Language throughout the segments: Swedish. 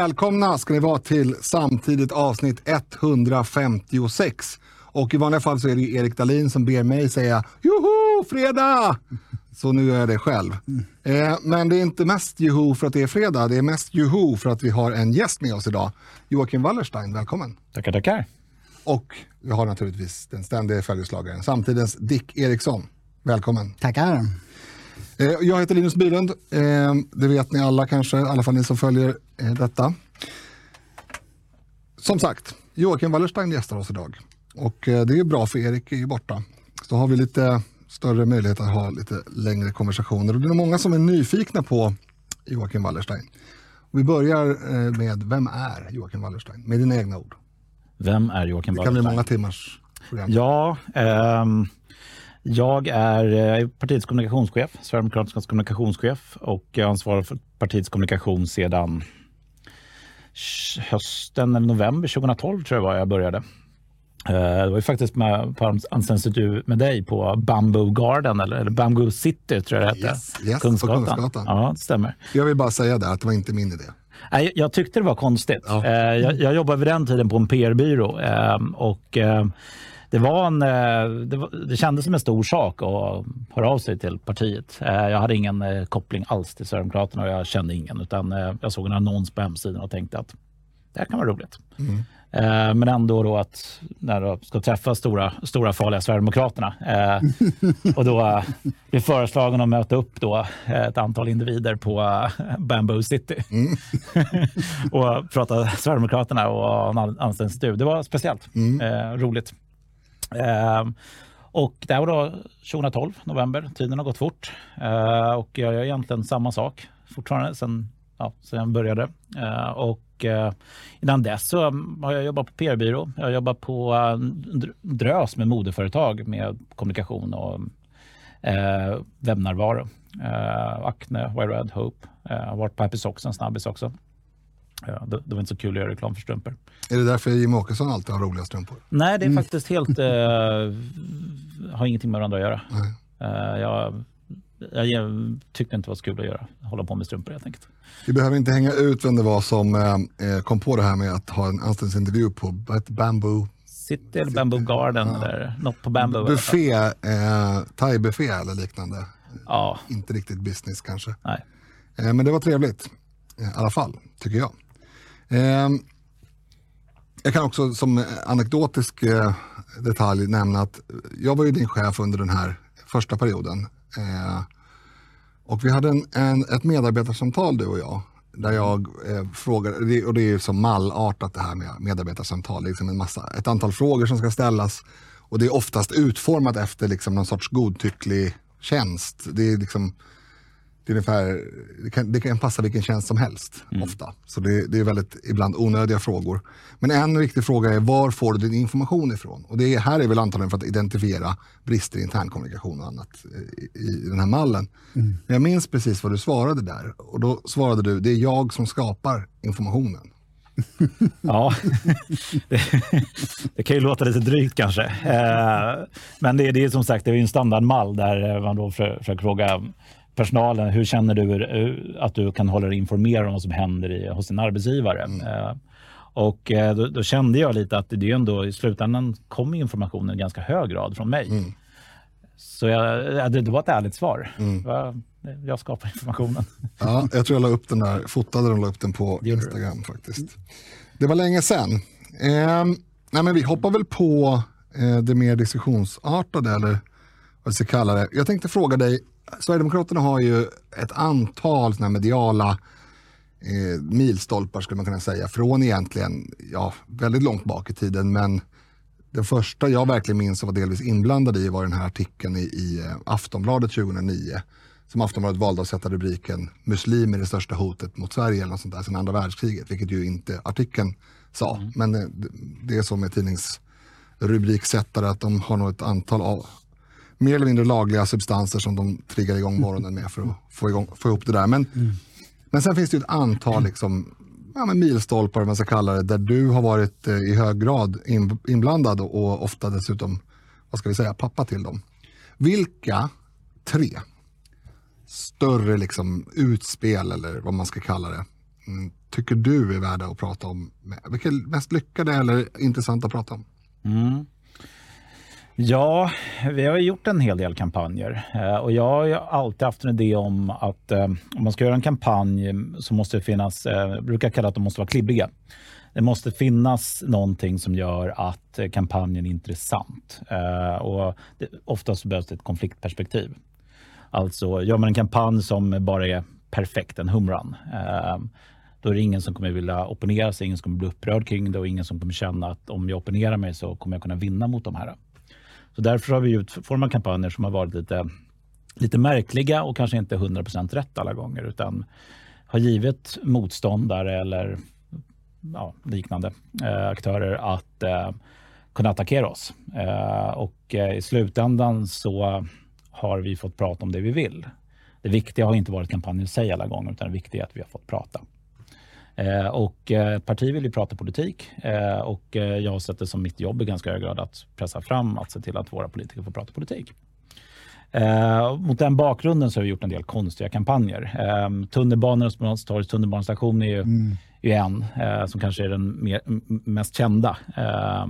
Välkomna ska ni vara till samtidigt avsnitt 156. Och i vanliga fall så är det Erik Dahlin som ber mig säga Joho, fredag! Så nu gör jag det själv. Eh, men det är inte mest joho för att det är fredag, det är mest joho för att vi har en gäst med oss idag. Joakim Wallerstein, välkommen. Tackar, tackar. Och vi har naturligtvis den ständiga följeslagaren, samtidens Dick Eriksson. Välkommen. Tackar. Eh, jag heter Linus Bylund. Eh, det vet ni alla kanske, i alla fall ni som följer eh, detta. Som sagt, Joakim Wallerstein gästar oss idag. Och det är bra för Erik är ju borta. Så har vi lite större möjlighet att ha lite längre konversationer. Och det är många som är nyfikna på Joakim Wallerstein. Vi börjar med, vem är Joakim Wallerstein? Med dina egna ord. Vem är Joakim Wallerstein? Det kan bli många timmars program. Ja, ehm, jag är eh, partiets kommunikationschef, Sverigedemokraternas kommunikationschef och ansvarar för partiets kommunikation sedan hösten eller november 2012 tror jag var jag började. Eh, det var ju faktiskt med, på anställningsintervju med dig på Bamboo Garden eller, eller Bamboo City tror jag det hette. Yes, yes, Kungsgatan. Kungsgatan. Ja, det stämmer. Jag vill bara säga det att det var inte min idé. Jag, jag tyckte det var konstigt. Ja. Eh, jag, jag jobbade vid den tiden på en PR-byrå och det, var en, eh, det, var, det kändes som en stor sak att höra av sig till partiet. Eh, jag hade ingen eh, koppling alls till Sverigedemokraterna och jag kände ingen. Utan jag såg en annons på hemsidan och tänkte att det här kan vara roligt. Mm. Men ändå då att när du ska träffa stora, stora farliga Sverigedemokraterna och då bli föreslagen att möta upp då ett antal individer på Bamboo City mm. och prata Sverigedemokraterna och en anställningsintervju. Det var speciellt mm. roligt. Eh, och det här var då 2012, november. Tiden har gått fort eh, och jag gör egentligen samma sak fortfarande sen, ja, sen jag började. Ehm, eh, och innan dess så har jag jobbat på PR-byrå. Jag har jobbat på eh, en drös med modeföretag med kommunikation och eh, webbnärvaro. Ehm, Acne, Wired Hope. Jag har varit på Happy Socks en snabbis också. Ja, det, det, var inte så kul att göra reklam för strumpor. Är det därför Jimmie Åkesson alltid har roliga strumpor? Nej, det är mm. faktiskt helt... Eh, har ingenting med varandra att göra. Eh, jag, jag tyckte inte det var så kul att göra, hålla på med strumpor helt enkelt. Vi behöver inte hänga ut vem det var som eh, eh kom på det här med att ha en anställningsintervju på Bamboo City eller Bamboo Garden ja. eller något på Bamboo. Buffé, eh, thai-buffé eller liknande. Ja. Inte riktigt business kanske. Nej. Eh, men det var trevligt i alla fall, tycker jag. Ehm, jag kan också som anekdotisk eh, detalj nämna att jag var ju din chef under den här första perioden. Eh, och vi hade en, en, ett medarbetarsamtal du och jag. Där jag eh, frågar, och det är ju som mallartat det här med medarbetarsamtal. Det är liksom en massa, ett antal frågor som ska ställas. Och det är oftast utformat efter liksom någon sorts godtycklig tjänst. Det är liksom det, är ungefär, det, kan, det kan passa vilken tjänst som helst mm. ofta. Så det, det, är väldigt ibland onödiga frågor. Men en viktig fråga är var får du din information ifrån? Och det är, här är väl antagligen för att identifiera brister i internkommunikation och annat i, i den här mallen. Mm. Men jag minns precis vad du svarade där. Och då svarade du, det är jag som skapar informationen. ja, det, det, kan ju låta lite drygt kanske. Eh, men det, det är som sagt det är en standardmall där man då försöker fråga personalen, hur känner du eh, att du kan hålla dig informerad om vad som händer i, hos din arbetsgivare? Mm. Eh, och eh, då, då, kände jag lite att det ändå i slutändan kom informationen i ganska hög grad från mig. Mm. Så jag, det, det, var ett ärligt svar. Mm. Jag skapar informationen. Ja, jag tror jag la upp den där, fotade och la upp den på Instagram du. faktiskt. Det var länge sedan. Eh, nej men vi hoppar väl på eh, det mer diskussionsartade eller vad vi ska kalla det. Jag tänkte fråga dig, Sverigedemokraterna har ju ett antal såna mediala eh, milstolpar skulle man kunna säga. Från egentligen, ja, väldigt långt bak i tiden. Men den första jag verkligen minns och var delvis inblandad i var den här artikeln i, i eh, Aftonbladet 2009. Som Aftonbladet valde att sätta rubriken “Muslimer är det största hotet mot Sverige” eller något sånt där sedan andra världskriget. Vilket ju inte artikeln sa. Mm. Men eh, det är så med tidningsrubriksättare att de har nog ett antal av, mer eller mindre lagliga substanser som de triggar igång morgonen med för att få, igång, få ihop det där. Men, mm. men sen finns det ett antal liksom, ja, men milstolpar, man ska kalla det, där du har varit eh, i hög grad in, inblandad och, och ofta dessutom, vad ska vi säga, pappa till dem. Vilka tre större liksom, utspel, eller vad man ska kalla det, mm, tycker du är värda att prata om? Vilka är mest lyckade eller intressanta att prata om? Mm. Ja, vi har gjort en hel del kampanjer eh, och jag har alltid haft en idé om att eh, om man ska göra en kampanj så måste det finnas, eh, jag brukar kalla att de måste vara klibbiga. Det måste finnas någonting som gör att kampanjen är intressant och oftast behövs det ett konfliktperspektiv. Alltså gör man en kampanj som bara är perfekt, en humran, då är det ingen som kommer vilja opponera sig, ingen som kommer bli upprörd kring det och ingen som kommer känna att om jag opponerar mig så kommer jag kunna vinna mot de här. Så därför har vi utformat kampanjer som har varit lite, lite märkliga och kanske inte 100% rätt alla gånger utan har givit motståndare eller ja, liknande eh, aktörer att eh, kunna attackera oss. Eh, och eh, i slutändan så har vi fått prata om det vi vill. Det viktiga har inte varit kampanjen i sig alla gånger utan det viktiga är att vi har fått prata. Eh, och eh, parti vill ju prata politik eh, och jag har sett det som mitt jobb i ganska hög grad att pressa fram att se till att våra politiker får prata politik. Eh, mot den bakgrunden så har vi gjort en del konstiga kampanjer. Eh, Tunnelbanornas tunnelbanestation är ju, mm. är en eh, som kanske är den mer, mest kända. Eh,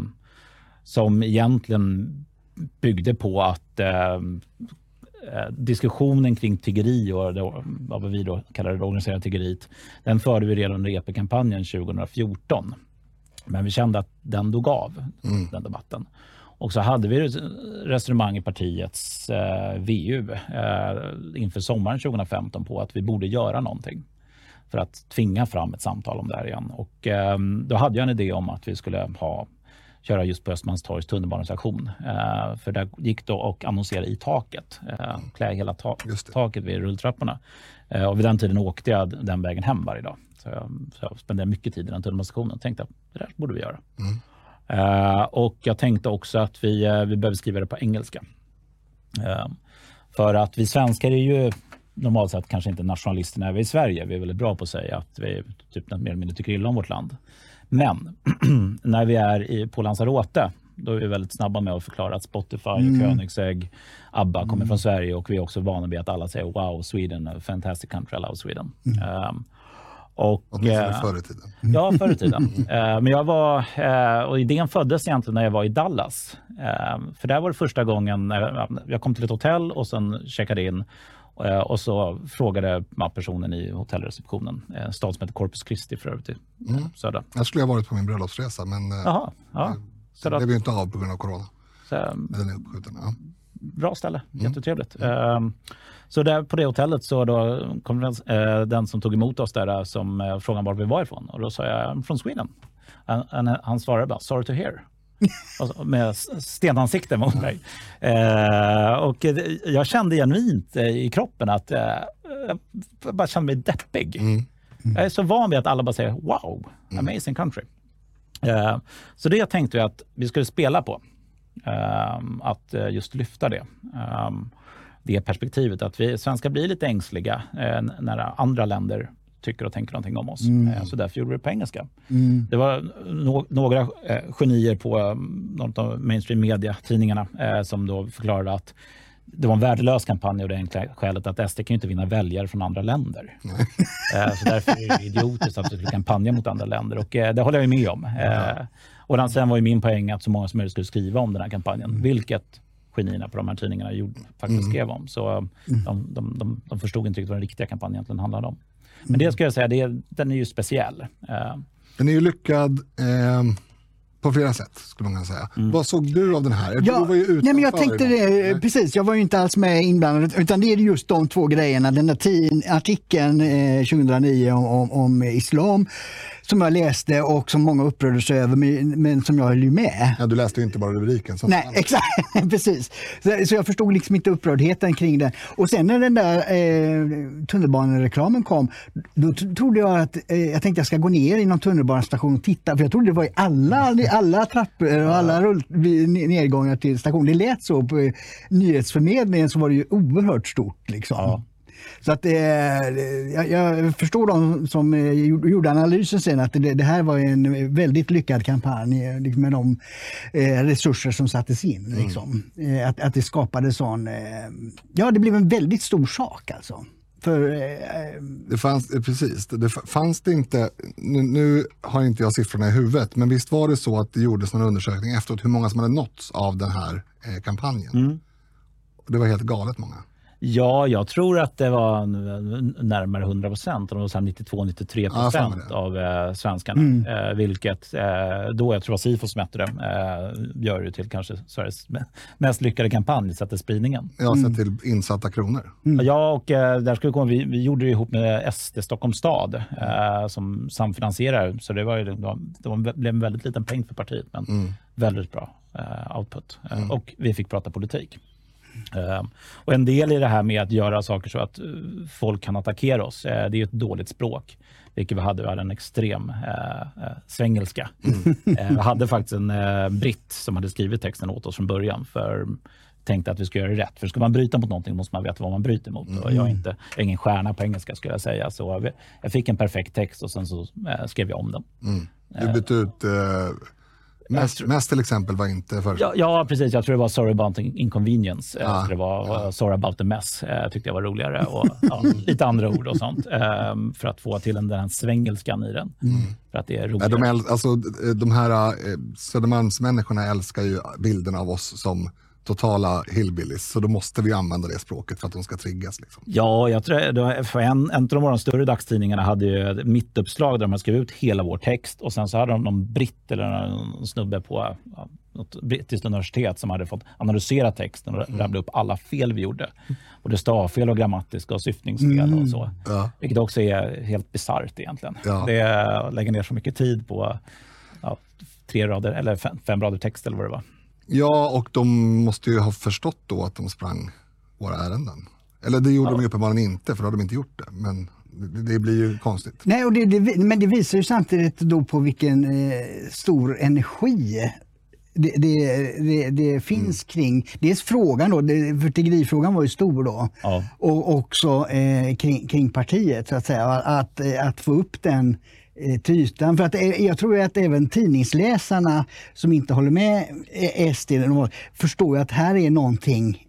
som egentligen byggde på att Eh, diskussionen kring tiggeri och det, vad vi då kallar det organiserade tiggeriet, den förde vi redan under EP-kampanjen 2014. Men vi kände att den dog av, mm. den debatten. Och så hade vi resonemang i partiets eh, VU eh, inför sommaren 2015 på att vi borde göra någonting för att tvinga fram ett samtal om det här igen. Och, eh, då hade jag en idé om att vi skulle ha köra just på Östermalmstorgs tunnelbanestation. Uh, för där gick det att annonsera i taket, uh, klä hela ta taket vid rulltrapporna. Uh, och vid den tiden åkte jag den vägen hem varje dag. Så jag, så jag spenderade mycket tid i den tunnelbanestationen och tänkte att det där borde vi göra. Mm. Uh, och jag tänkte också att vi, vi behöver skriva det på engelska. för att vi svenskar är ju normalt sett kanske inte nationalister när vi är i Sverige. Vi är väldigt bra på att säga att vi typ mer eller mindre tycker illa om vårt land. Men när vi är i, på Lanzarote, då är vi väldigt snabba med att förklara att Spotify, mm. Koenigsegg, ABBA kommer mm. från Sverige och vi är också vana vid att alla säger wow, Sweden, a fantastic country, I love Sweden. Mm. Um, och, Åtminstone eh, förr i tiden. Mm. Ja, förr i tiden. uh, men jag var, och idén föddes egentligen när jag var i Dallas. Uh, för där var det första gången jag kom till ett hotell och sen checkade in Eh, och så frågade personen i hotellreceptionen, en eh, stad som heter Corpus Christi för övrigt mm. södra. Jag skulle ha varit på min bröllopsresa men eh, Aha, ja. det blev ju inte av på grund av corona. Så, Den är uppskjuten. Ja. Bra ställe, mm. jättetrevligt. Mm. Så där, på det hotellet så då kom den, den som tog emot oss där som frågade var vi var ifrån och då sa jag från Sweden. Han, han svarade bara sorry to hear. Med stenansikte mot mig. Eh, och jag kände genuint eh, i kroppen att eh, jag bara kände mig deppig. Mm. Mm. Jag är så van vid att alla bara säger wow, mm. amazing country. Eh, så det tänkte vi att vi skulle spela på. Eh, att eh, just lyfta det. det perspektivet att vi svenskar blir lite ängsliga när andra länder tycker och tänker någonting om oss. Mm. Eh, så därför gjorde vi det på engelska. Mm. Det var no några eh, genier på eh, något av mainstream media-tidningarna eh, som då förklarade att det var en värdelös kampanj av det enkla skälet att SD kan ju inte vinna väljare från andra länder. eh, så därför är det idiotiskt att vi skulle kampanja mot andra länder och eh, det håller jag med om. Och sen var ju min poäng att så många som möjligt skulle skriva om den här kampanjen, mm. vilket genierna på de här tidningarna gjorde, faktiskt mm. skrev om. Så mm. de, de, de, de, förstod inte riktigt vad den riktiga kampanjen egentligen handlade om. Men det ska jag säga, det är, den är ju speciell. Eh, den är ju lyckad eh, på flera sätt, skulle man kunna säga. Mm. Vad såg du av den här? Ja, du nej, men jag tänkte det, precis, jag var ju inte alls med inblandad, utan det är just de två grejerna. Den där artikeln eh, 2009 om, om, om islam som jag läste och som många upprörde sig över, men, som jag höll ju med. Ja, du läste inte bara rubriken. Nej, exakt. Precis. Så, så, jag förstod liksom inte upprördheten kring det. Och sen när den där eh, tunnelbanereklamen kom, då trodde jag att eh, jag tänkte jag ska gå ner i någon tunnelbanestation och titta, för jag trodde det var i alla, alla trappor och alla rull, nedgångar till stationen. Det lät så på eh, nyhetsförmedlingen så var det ju oerhört stort. Liksom. Ja. Så att, eh, jag, jag, förstår de som eh, gjorde analysen sen att det, det, här var en väldigt lyckad kampanj eh, liksom med de eh, resurser som sattes in. Mm. Liksom. Eh, att, att det skapade sån... Ja, det blev en väldigt stor sak alltså. För, eh, det fanns, precis, det fanns det inte, nu, nu, har inte jag siffrorna i huvudet, men visst var det så att det gjordes någon undersökning efteråt hur många som hade nåtts av den här eh, kampanjen. Mm. Det var helt galet många. Ja, jag tror att det var närmare 100 procent, 92-93 procent ja, av eh, svenskarna. Mm. Eh, vilket eh, då, jag tror att Sifo som mätte det, eh, gör det till kanske Sveriges mest lyckade kampanj sett till spridningen. Ja, sett till insatta kronor. Mm. Ja, och eh, där skulle komma, vi, vi gjorde det ihop med SD Stockholms stad eh, som samfinansierar. Så det, var ju, det, var, det blev en väldigt liten peng för partiet, men mm. väldigt bra eh, output. Mm. Och vi fick prata politik. Uh, och en del i det här med att göra saker så att uh, folk kan attackera oss, uh, det är ett dåligt språk. Vilket vi hade, vi hade en extrem uh, svengelska. Mm. vi hade faktiskt en britt som hade skrivit texten åt oss från början. För tänkte att vi ska göra det rätt. För ska man bryta mot någonting måste man veta vad man bryter mot. Mm. Jag, är inte, jag är ingen stjärna på engelska skulle jag säga. Så jag fick en perfekt text och sen så skrev jag om den. Mm. Du bytte ut Mest, mest till exempel var inte för... Ja, ja, precis. Jag tror det var Sorry about inconvenience. Ja. Det var ja. Sorry about the mess. Eh, tyckte jag var roligare. Och, ja, lite andra ord och sånt. Um, för att få till den där svengelskan i den. Mm. För att det är roligare. De, äl, alltså, de här äh, Södermalmsmänniskorna älskar ju bilden av oss som totala hillbillies, så då måste vi använda det språket för att de ska triggas. Liksom. Ja, jag tror, för en, en av de större dagstidningarna hade ju mittuppslag där de skrivit ut hela vår text och sen så hade de någon britt eller någon snubbe på ja, något brittiskt universitet som hade fått analysera texten och mm. rabbla upp alla fel vi gjorde. Både stavfel och grammatiska och syftningsfel mm. och så. Ja. Vilket också är helt bisarrt egentligen. Ja. Det lägger ner så mycket tid på ja, tre rader eller fem, fem rader text eller vad det var. Ja, och de måste ju ha förstått då att de sprang våra ärenden. Eller det gjorde ja. de uppenbarligen inte, för då hade de inte gjort det. Men det, det blir ju konstigt. Nej, och det, det, men det visar ju samtidigt då på vilken eh, stor energi det, det, det, finns mm. kring, dels frågan då, för tiggerifrågan var ju stor då, ja. och också eh, kring, kring, partiet så att säga, att, att få upp den till ytan. För att, eh, jag tror att även tidningsläsarna som inte håller med SD förstår att här är någonting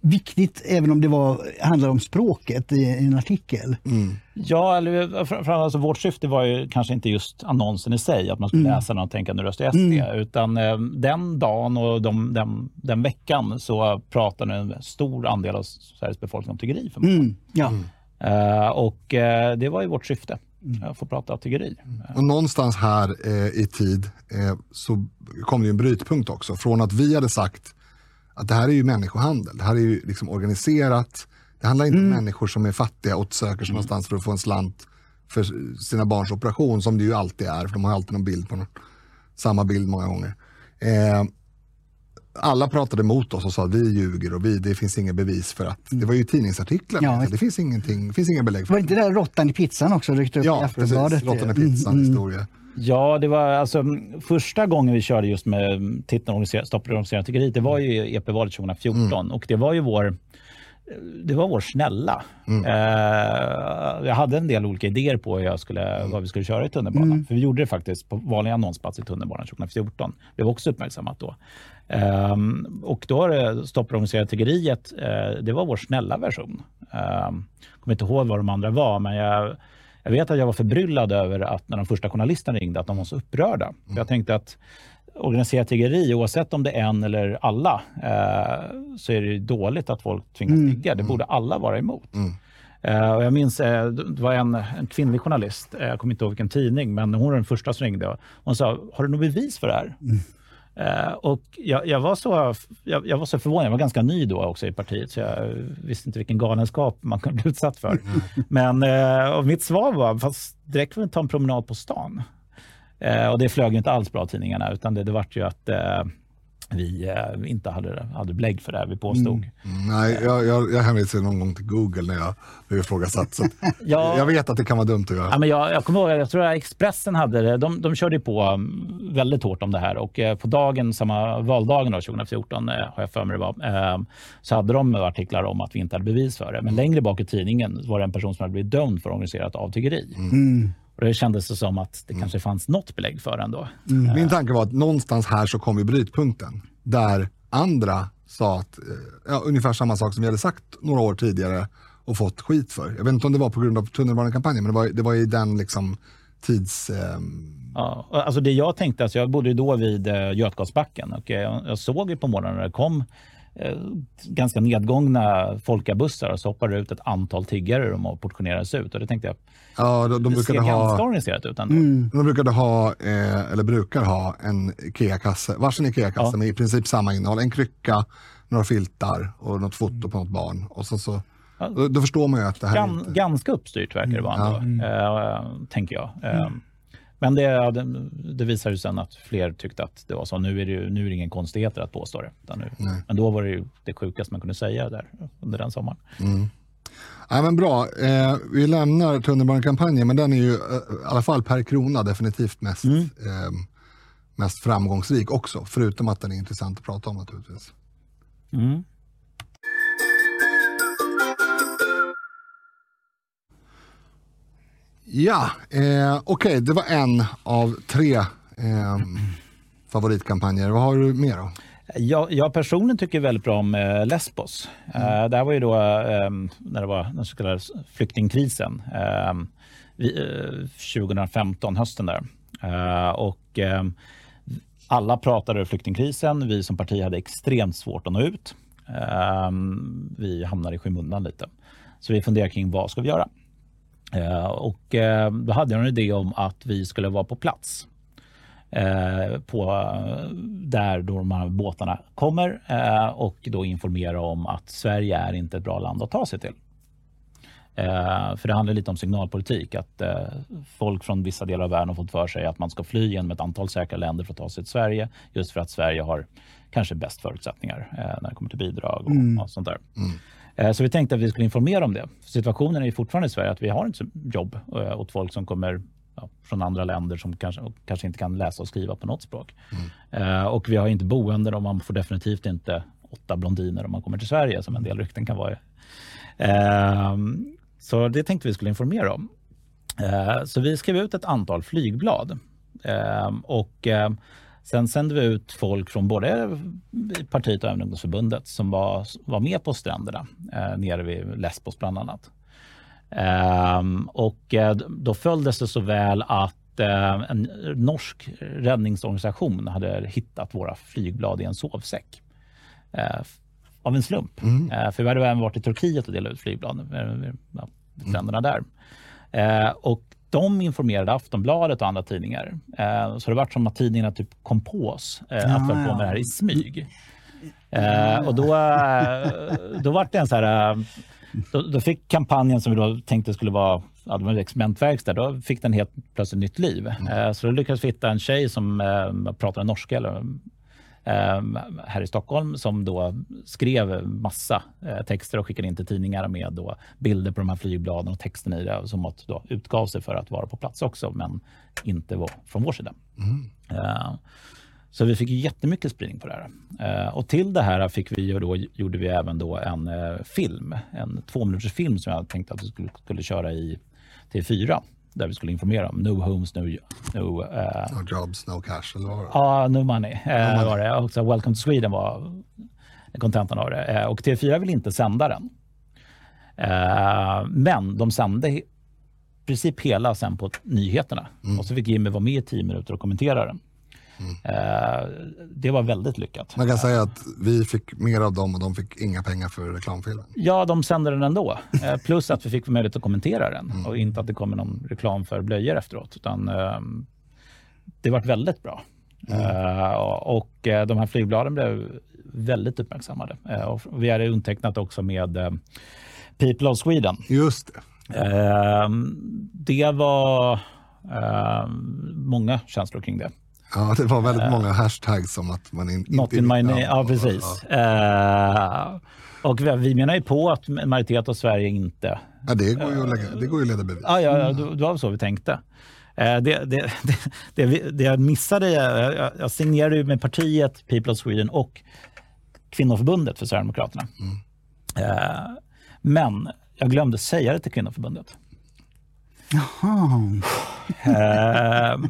viktigt, även om det var, handlar om språket i en artikel. Mm. Ja, eller, för, alltså, vårt syfte var ju kanske inte just annonsen i sig, att man skulle mm. läsa den och tänka nu röstar jag SD, mm. utan eh, den dagen och de, den, den veckan så pratade en stor andel av Sveriges befolkning om tiggeri. Mm. Ja. Uh, och uh, det var ju vårt syfte. Mm. få prata tiggeri. Och någonstans här eh, i tid eh, så kom det en brytpunkt också. Från att vi hade sagt att det här är ju människohandel. Det här är ju liksom organiserat. Det handlar inte mm. om människor som är fattiga och söker sig mm. någonstans för att få en slant för sina barns operation, som det ju alltid är, för de har alltid någon bild på någon, samma bild många gånger. Eh, alla pratade emot oss och sa att vi ljuger och vi, det finns inga bevis för att... Det var ju tidningsartiklar. Ja, det finns ingenting, finns inga belägg för Var inte det där råttan i pizzan också? Upp ja, i precis. Råttan i pizzan mm, mm. historia. Ja, det var alltså första gången vi körde just med titeln Stopp organiserat tiggeri, det var ju EP-valet 2014 mm. och det var ju vår det var vår snälla. Mm. Uh, jag hade en del olika idéer på hur jag skulle, mm. vad vi skulle köra i tunnelbanan. Mm. För vi gjorde det faktiskt på vanliga annonsplats i tunnelbanan 2014. Det var också uppmärksammat då. Um, och då det Stopp organiserat tiggeriet. Uh, det var vår snälla version. Jag um, kommer inte ihåg vad de andra var, men jag, jag vet att jag var förbryllad över att när de första journalisterna ringde, att de var så upprörda. Mm. Jag tänkte att organiserat tiggeri, oavsett om det är en eller alla, uh, så är det dåligt att folk tvingas mm. tigga. Det borde alla vara emot. Mm. Uh, och jag minns, uh, det var en, en kvinnlig journalist, jag kommer inte ihåg vilken tidning, men hon var den första som ringde. Hon sa, har du något bevis för det här? Mm. Uh, och jag, jag, var så, jag, jag, var så förvånad, jag var ganska ny då också i partiet, så jag visste inte vilken galenskap man kunde bli utsatt för. Mm. Men uh, mitt svar var, fast direkt får vi ta en promenad på stan. Uh, och det flög inte alls bra tidningarna, utan det, det vart ju att vi eh, inte hade, hade belägg för det här vi påstod. Mm. mm nej, jag, jag, jag hänvisade någon gång till Google när jag blev ifrågasatt. Så ja, jag vet att det kan vara dumt att göra. Ja, men jag, jag kommer ihåg, jag tror att Expressen hade det. De, de körde på mm, väldigt hårt om det här och eh, på dagen, samma valdagen då, 2014, eh, har jag för mig det var, eh, så hade de artiklar om att vi inte hade bevis för det. Men längre bak i tidningen var det en person som hade blivit dömd för organiserat avtiggeri. Mm. Och det kändes det som att det mm. kanske fanns något belägg för ändå. Mm. Min tanke var att någonstans här så kom ju brytpunkten. Där andra sa att, eh, ja, ungefär samma sak som vi hade sagt några år tidigare och fått skit för. Jag vet inte om det var på grund av tunnelbanekampanjen, men det var, det var i den liksom tids... Eh... Ja, alltså det jag tänkte, alltså jag bodde då vid eh, Götgatsbacken och jag, jag såg ju på morgonen när det kom eh, ganska nedgångna folkabussar och så hoppade det ut ett antal tiggare och portionerades ut. Och det tänkte jag, ja, de, de det ser ha, ganska organiserat ut ändå. Mm. De brukade ha, eh, eller brukar ha, en IKEA-kasse, varsin IKEA-kasse ja. med i princip samma innehåll. En krycka, några filtar och något foto på något barn. Och så, så då, då, förstår man ju att det här Gan, inte... Ganska uppstyrt verkar det vara, ändå, ja. äh, tänker jag. Mm. Men det, det, det visar ju sen att fler tyckte att det var så. Nu är det, ju, nu är det ingen konstigheter att påstå det. Nu, men då var det ju det sjukaste man kunde säga där under den sommaren. Mm. Ja, men bra, eh, vi lämnar tunnelbanekampanjen, men den är ju eh, i alla fall per krona definitivt mest, mm. eh, mest framgångsrik också. Förutom att den är intressant att prata om naturligtvis. Mm. Ja, eh, okej, okay, det var en av tre eh, favoritkampanjer. Vad har du mer då? Jag, jag personligen tycker väldigt bra om eh, Lesbos. Mm. Uh, det här var ju då uh, när det var den så kallade flyktingkrisen. Uh, vi, 2015, hösten där. och alla pratade flyktingkrisen. Vi som parti hade extremt svårt att nå ut. vi hamnade i skymundan lite. Så vi funderade kring vad ska vi göra? Eh, och eh, då hade jag en idé om att vi skulle vara på plats eh, på där då de här båtarna kommer och då informera om att Sverige är inte ett bra land att ta sig till. för det handlar lite om signalpolitik, att folk från vissa delar av världen har fått för sig att man ska fly genom ett antal säkra länder för att ta sig till Sverige, just för att Sverige har kanske bäst förutsättningar när det kommer till bidrag och, mm. och sånt där. Mm. Eh, så vi tänkte att vi skulle informera om det. Situationen är fortfarande i Sverige att vi har inte jobb eh, åt folk som kommer ja, från andra länder som kanske, kanske inte kan läsa och skriva på något språk. Mm. Och vi har inte boenden och man får definitivt inte åtta blondiner om man kommer till Sverige som en del rykten kan vara. Så det tänkte vi skulle informera om. Så vi skrev ut ett antal flygblad och Sen sände vi ut folk från både partiet och även ungdomsförbundet som var, var med på stränderna eh, nere vid Lesbos bland annat. Ehm, och eh, då följdes det så väl att eh, en norsk räddningsorganisation hade hittat våra flygblad i en sovsäck. Eh, av en slump. Mm. Eh, för vi hade även varit i Turkiet och delat ut flygblad stränderna där. Och de informerade Aftonbladet och andra tidningar. Eh, så det var som att tidningarna typ kom på oss eh, att hålla på med det här i smyg. Eh, och då, eh, då var det en så här... Eh, då, då, fick kampanjen som vi då tänkte skulle vara ja, det var en experimentverkstad, då fick den helt plötsligt nytt liv. Mm. Eh, så då lyckades vi hitta en tjej som pratade norska, eller här i Stockholm som då skrev massa eh, texter och skickade in till tidningar med då bilder på de här flygbladen och texten i det som då utgav sig för att vara på plats också, men inte var från vår sida. Mm. Ehm, så vi fick jättemycket spridning på det här. Ehm, och till det här fick vi då, gjorde vi även då en eh, film, en två minuters film som jag tänkte att vi skulle, skulle köra i TV4 där vi skulle informera om no homes, no... No, uh, no jobs, no cash, eller vad? Ja, no money, uh, no money. var det. Och så Welcome to Sweden var kontentan av det. Uh, och TV4 vill inte sända den. Uh, men de sände i princip hela sen på nyheterna. Mm. Och så fick Jimmy vara med i tio minuter och kommentera den. Eh, det var väldigt lyckat. Man kan säga att vi fick mer av dem och de fick inga pengar för reklamfilmen. Ja, de sände den ändå. Eh, plus att vi fick möjlighet att kommentera den mm. och inte att det kommer någon reklam för blöjor efteråt. Utan, ehm, det var väldigt bra. Mm. Eh, och de här flygbladen blev väldigt uppmärksammade. Och vi hade undertecknat också med People of Sweden. Just det. Ehm, det var ehm, många känslor kring det. Ja, det var väldigt uh, många hashtags som att man in, not inte... in my name. Ja, precis. Ja. Uh, och vi, vi menar ju på att majoritet av Sverige inte... Ja, det går ju att, lägga, det går ju leda bevis. Ja, ja, ja det, det var så vi tänkte. Uh, det, det, det, det, jag missade, jag, jag signerade ju med partiet People of Sweden och kvinnoförbundet för Sverigedemokraterna. Mm. Men jag glömde säga det till kvinnoförbundet. Jaha. Eh,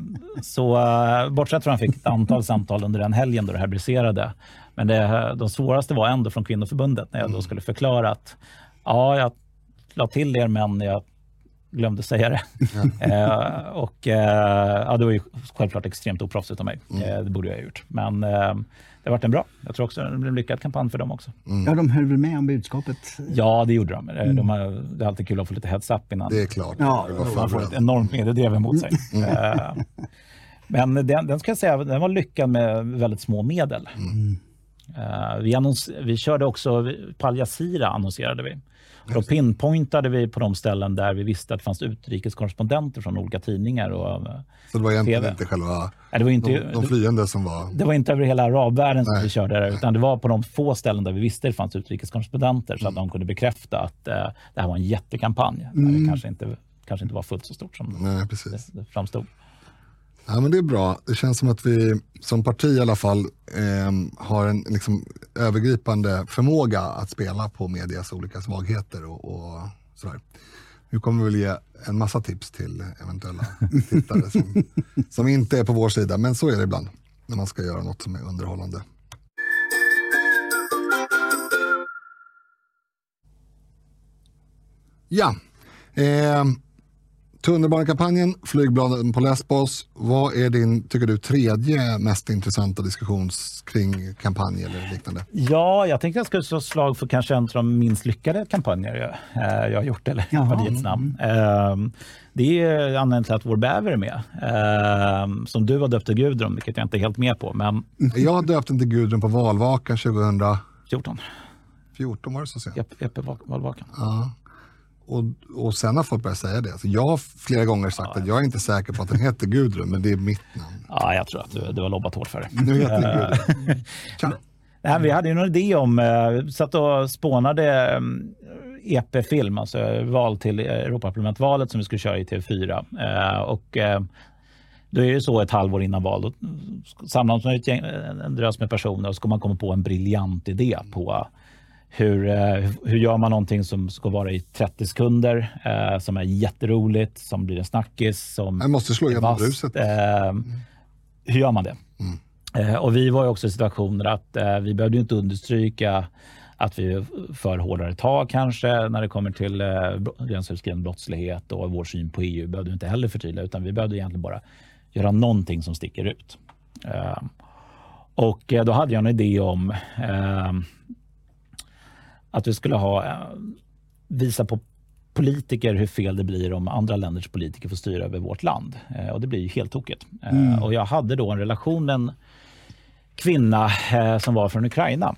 så eh, bortsett från att han fick ett antal samtal under den helgen då det här briserade. Men det, de svåraste var ändå från kvinnoförbundet när jag då mm. skulle förklara att ja, jag la till er, men jag glömde säga det. Eh, och, eh, ja, det var ju självklart extremt oproffsigt av mig. Mm. Eh, det borde jag ha gjort. Men eh, det har varit en bra. Jag tror också det blev en lyckad kampanj för dem också. Mm. Ja, de höll väl med om budskapet? Ja, det gjorde de. Mm. de har, det är alltid kul att få lite heads-up innan. Det är klart. Ja, man får ett enormt mediedrev emot sig. Mm. Eh, men den, den ska jag säga, den var lyckad med väldigt små medel. Mm. Vi, annons, vi körde också, på Al Jazeera annonserade vi. Då pinpointade vi på de ställen där vi visste att det fanns utrikeskorrespondenter från olika tidningar. Och, eh, så det var egentligen TV. inte själva Nej, det var inte, de, de flyende som var... Det var inte över hela arabvärlden som vi körde det, utan det var på de få ställen där vi visste att det fanns utrikeskorrespondenter så att mm. de kunde bekräfta att uh, det här var en jättekampanj. Mm. Det kanske inte, kanske inte var fullt så stort som Nej, det, det framstod. Ja, men det är bra. Det känns som att vi som parti i alla fall eh, har en liksom, övergripande förmåga att spela på medias olika svagheter och, och sådär. Nu kommer vi väl ge en massa tips till eventuella tittare som, som inte är på vår sida, men så är det ibland när man ska göra något som är underhållande. Ja, eh, Tunnelbanekampanjen, flygbladen på Lesbos. Vad är din, tycker du, tredje mest intressanta diskussions kring kampanj eller liknande? Ja, jag tänkte jag skulle slå slag för kanske en av de minst lyckade kampanjer jag, eh, jag har gjort, eller partiets namn. Mm. Det är anledningen till att vår bäver är med, ehm, som du har döpt till Gudrun, vilket jag inte är helt med på. Men... Jag har döpt den till Gudrun på valvakan 2014. 14 var det så sent? EP-valvakan. Ja. Och, och sen har folk börjat säga det. Alltså jag har flera gånger sagt ja. att jag är inte säker på att den heter Gudrun, men det är mitt namn. Ja, jag tror att du, du har lobbat hårt för det. Nu heter den Gudrun. Nej, vi hade ju någon idé om, uh, satt och spånade EP-film, alltså val till Europaparlamentvalet som vi skulle köra i TV4. Uh, eh, och då är det så ett halvår innan val, då samlar man ett gäng, en drös med personer och så ska man komma på en briljant idé på hur, eh, hur gör man någonting som ska vara i 30 sekunder, eh, som är jätteroligt, som blir en snackis, som Jag måste slå igenom bruset. Eh. Hur gör man det? Mm. Eh, och vi var också i situationer att eh, vi behövde inte understryka att vi för hårdare tag kanske när det kommer till eh, gränsöverskridande brottslighet och vår syn på EU behövde inte heller förtydliga, utan vi behövde egentligen bara göra någonting som sticker ut. Eh, och då hade jag en idé om att vi skulle ha, eh, visa på politiker hur fel det blir om andra länders politiker får styra över vårt land. Eh, och det blir ju helt tokigt. Eh, mm. Och jag hade då en relation med en kvinna som var från Ukraina.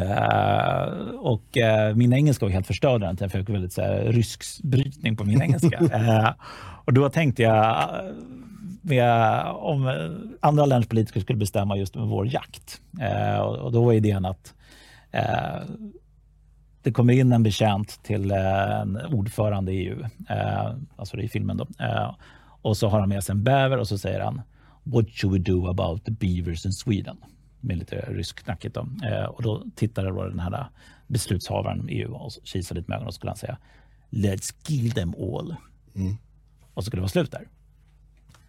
Uh, och uh, min engelska var helt förstörd den Jag fick väldigt så här, rysk brytning på min engelska. uh, och då tänkte jag med, om andra länders politiker skulle bestämma just över vår jakt. Och, då var idén att det kommer in en betjänt till eh, en ordförande i EU, eh, alltså i filmen då. Eh, och så har han med sig en bäver och så säger han What should we do about the beavers in Sweden? Med lite ryskknackigt då. Och då tittade då den här beslutshavaren i EU och kisade lite med ögonen och skulle han säga Let's kill them all. Mm. Och så skulle det vara slut där.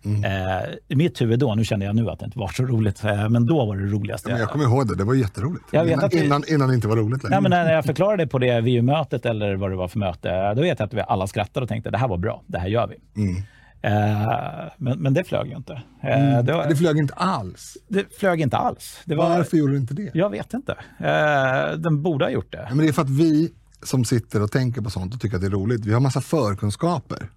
Mm. Eh, I mitt huvud då, nu känner jag nu att det inte var så roligt, eh, men då var det roligaste. Ja, men jag kommer ihåg det, det var jätteroligt. Jag vet innan, att vi, innan, innan det inte var roligt längre. Ja, men när jag förklarade det på det VU-mötet eller vad det var för möte, då vet jag att vi alla skrattade och tänkte det här var bra, det här gör vi. Mm. Eh, men, men det flög ju inte. Mm. det, var, det, flög inte alls? Det flög inte alls. Det var, Varför gjorde du inte det? Jag vet inte. Den borde ha gjort det. Men det är för att vi som sitter och tänker på sånt och tycker att det är roligt, vi har massa förkunskaper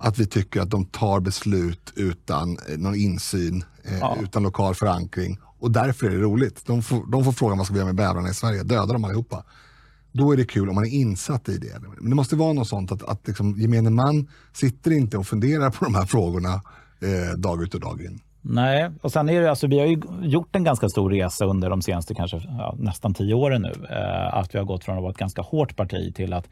att vi tycker att de tar beslut utan eh, någon insyn, eh, ja. utan lokal förankring. Och därför är det roligt. De får, de får frågan vad ska vi göra med bävrarna i Sverige, döda dem allihopa. Då är det kul om man är insatt i det. Men det måste vara något sånt att, att liksom, gemene man sitter inte och funderar på de här frågorna eh, dag ut och dag in. Nej, och sen är det alltså, vi har ju gjort en ganska stor resa under de senaste kanske ja, nästan tio åren nu. Eh, att vi har gått från att vara ett ganska hårt parti till att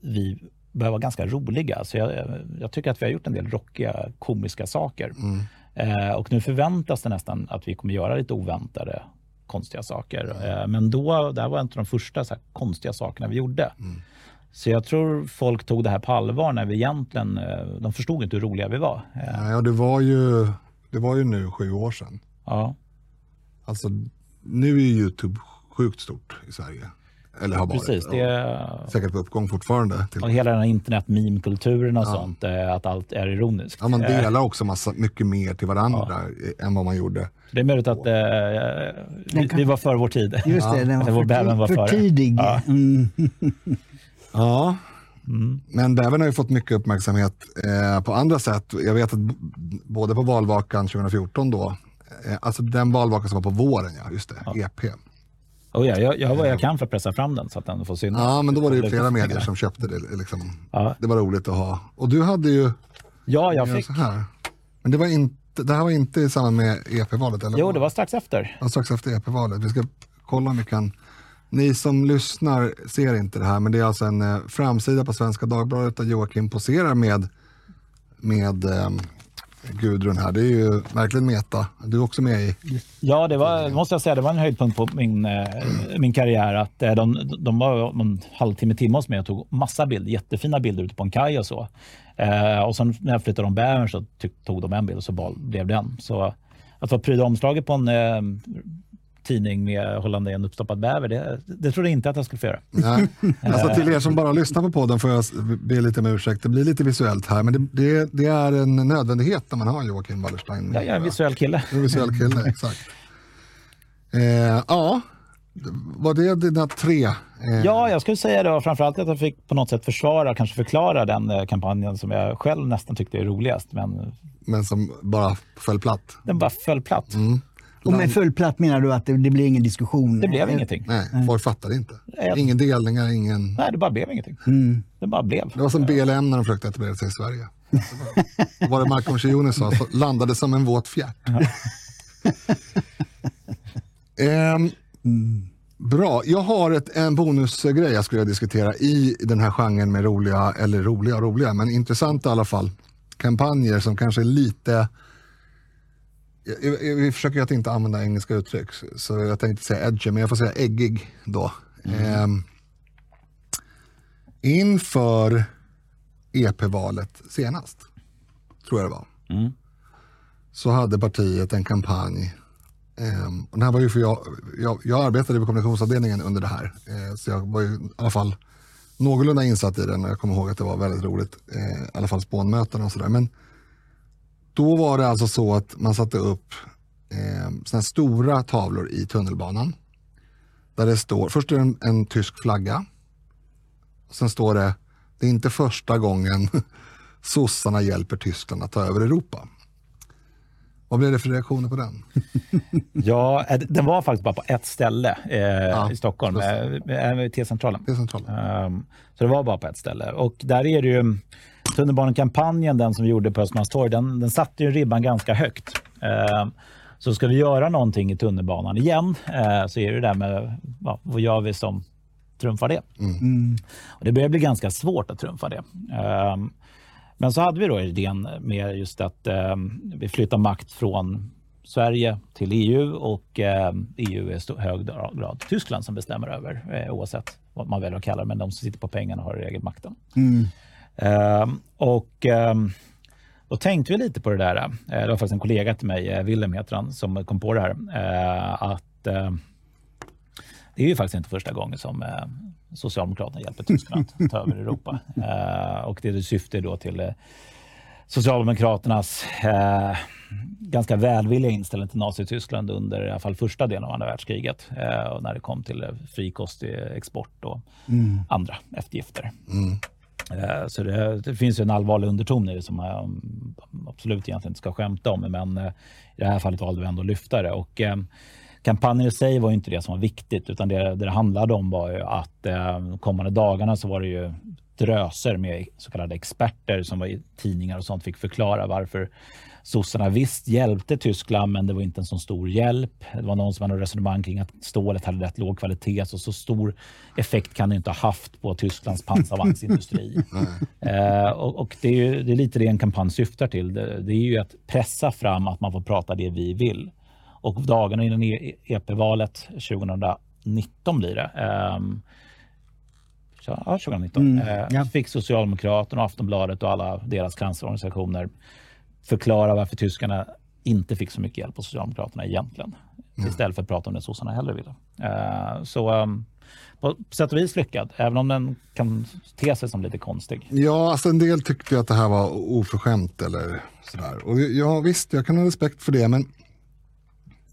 vi börjar vara ganska roliga. Så jag, jag, tycker att vi har gjort en del rockiga, komiska saker. Mm. Eh, och nu förväntas det nästan att vi kommer göra lite oväntade, konstiga saker. Eh, men då, det här var en av de första så här, konstiga sakerna vi gjorde. Mm. Så jag tror folk tog det här på allvar när vi egentligen, eh, de förstod inte hur roliga vi var. Eh. Ja, det var ju, det var ju nu sju år sedan. Ja. Alltså, nu är Youtube sjukt stort i Sverige. Eller har varit. Precis, det är... Säkert på uppgång fortfarande. Till. Och hela den här internet-meme-kulturen och ja. sånt, eh, att allt är ironiskt. Ja, man eh. delar också massa, mycket mer till varandra ja. än vad man gjorde. Det är möjligt att eh, vi, vi, var för vår tid. Just det, den var, för, var för tidig. Ja. Mm. ja. Mm. Men bävern har ju fått mycket uppmärksamhet eh, på andra sätt. Jag vet att både på valvakan 2014 då, eh, alltså den valvakan som var på våren, ja, just det, ja. EP. Oh ja, jag gör vad jag kan för att pressa fram den så att den får synas. Ja, men då var det ju flera medier som köpte det. Liksom. Ja. Det var roligt att ha. Och du hade ju... Ja, jag fick. Så här. Men det, var inte, det här var inte i samband med EP-valet? Eller? Jo, det var strax efter. Ja, strax efter EP-valet. Vi ska kolla om vi kan... Ni som lyssnar ser inte det här, men det är alltså en eh, framsida på Svenska Dagbladet där Joakim poserar med, med eh, Gudrun här. Det är ju verkligen meta. Du är också med i... Ja, det var, måste jag säga, det var en höjdpunkt på min, eh, min karriär. Att eh, de, de var en halvtimme, timme hos mig och tog massa bilder. Jättefina bilder ute på en kaj och så. Eh, och sen när jag flyttade om bävern så tog de en bild och så blev den. Så att få pryda omslaget på en eh, tidning med hållande i en uppstoppad bäver. Det, det trodde jag inte att jag skulle få göra. Nej. Alltså till er som bara lyssnar på podden får jag be lite om ursäkt. Det blir lite visuellt här, men det, det, det är en nödvändighet när man har Joakim Wallerstein. Ja, jag är en visuell kille. En visuell kille, exakt. Eh, ja, var det dina tre? Eh... Ja, jag skulle säga det. Framförallt att jag fick på något sätt försvara, kanske förklara den eh, kampanjen som jag själv nästan tyckte är roligast. Men, men som bara föll platt? Den bara föll platt. Mm. Och med full platt menar du att det, det blir ingen diskussion? Det blev ingenting. Nej, folk fattade inte. Ingen delningar, ingen... Nej, det bara blev ingenting. Mm. Det bara blev. Det var som BLM när de försökte etablera sig i Sverige. Vad var det Malcolm Shioni sa? Så landade som en våt fjärt. um, mm. Bra. Jag har ett, en bonusgrej jag skulle diskutera i den här genren med roliga, eller roliga roliga, men intressanta i alla fall, kampanjer som kanske är lite vi försöker att inte använda engelska uttryck, så jag tänkte säga edgy, men jag får säga äggig då. Mm. Eh, inför EP-valet senast, tror jag det var, mm. så hade partiet en kampanj. Eh, och det här var ju för jag, jag, jag arbetade på kommunikationsavdelningen under det här, eh, så jag var ju i alla fall någorlunda insatt i den. Jag kommer ihåg att det var väldigt roligt, eh, i alla fall spånmöten och sådär. Då var det alltså så att man satte upp eh, stora tavlor i tunnelbanan. Där det står, först är det en, en tysk flagga. Sen står det, det är inte första gången sossarna hjälper Tyskland att ta över Europa. Vad blev det för reaktioner på den? ja, eh, den var faktiskt bara på ett ställe eh, ja, i Stockholm, eh, T-centralen. T-centralen. Um, så det var bara på ett ställe. Och där är det ju tunnelbanekampanjen, den som vi gjorde på Östermalmstorg, den, den satte ju ribban ganska högt. Eh, så ska vi göra någonting i tunnelbanan igen eh, så är det där med ja, vad gör vi som trumfar det? Mm. mm. Och det börjar bli ganska svårt att trumfa det. Eh, men så hade vi då idén med just att eh, vi flyttar makt från Sverige till EU och eh, EU är i hög grad Tyskland som bestämmer över eh, oavsett vad man väljer att kalla det. Men de som sitter på pengarna har i regel makten. Mm. Ehm, och ehm, då tänkte vi lite på det där. Eh, det var faktiskt en kollega till mig, eh, Willem heter han, som kom på det här. Eh, att det är ju faktiskt inte första gången som Socialdemokraterna hjälper Tyskland att ta över Europa. och det är syfte då till Socialdemokraternas eh, ganska välvilliga inställning till Nazityskland under i alla fall första delen av andra världskriget. Eh, och när det kom till frikostig export och mm. andra eftergifter. Mm. Eh, så det, det, finns en allvarlig underton i det som man mm, absolut egentligen inte ska skämta om. Men eh, i det här fallet valde vi ändå att lyfta det. Och, eh, kampanjen i sig var inte det som var viktigt utan det, det, det handlade om var ju att de kommande dagarna så var det ju dröser med så kallade experter som var i tidningar och sånt fick förklara varför sossarna visst hjälpte Tyskland, men det var inte en så stor hjälp. Det var någon som hade resonemang kring att stålet hade rätt låg kvalitet, så så stor effekt kan det inte ha haft på Tysklands pansarvagnsindustri. eh, och, och det, är ju, det är lite det en kampanj syftar till. Det, det, är ju att pressa fram att man får prata det vi vill. Och dagarna innan EP-valet 2019 blir det, eh, ja, 2019, mm, eh, ja. fick Socialdemokraterna, Aftonbladet och alla deras cancerorganisationer förklara varför tyskarna inte fick så mycket hjälp av Socialdemokraterna egentligen. Mm. Istället för att prata om det sossarna hellre ville. Uh, så um, på sätt och vis lyckad, även om den kan te sig som lite konstig. Ja, alltså en del tyckte att det här var oförskämt eller sådär. Och ja, visst, jag kan ha respekt för det, men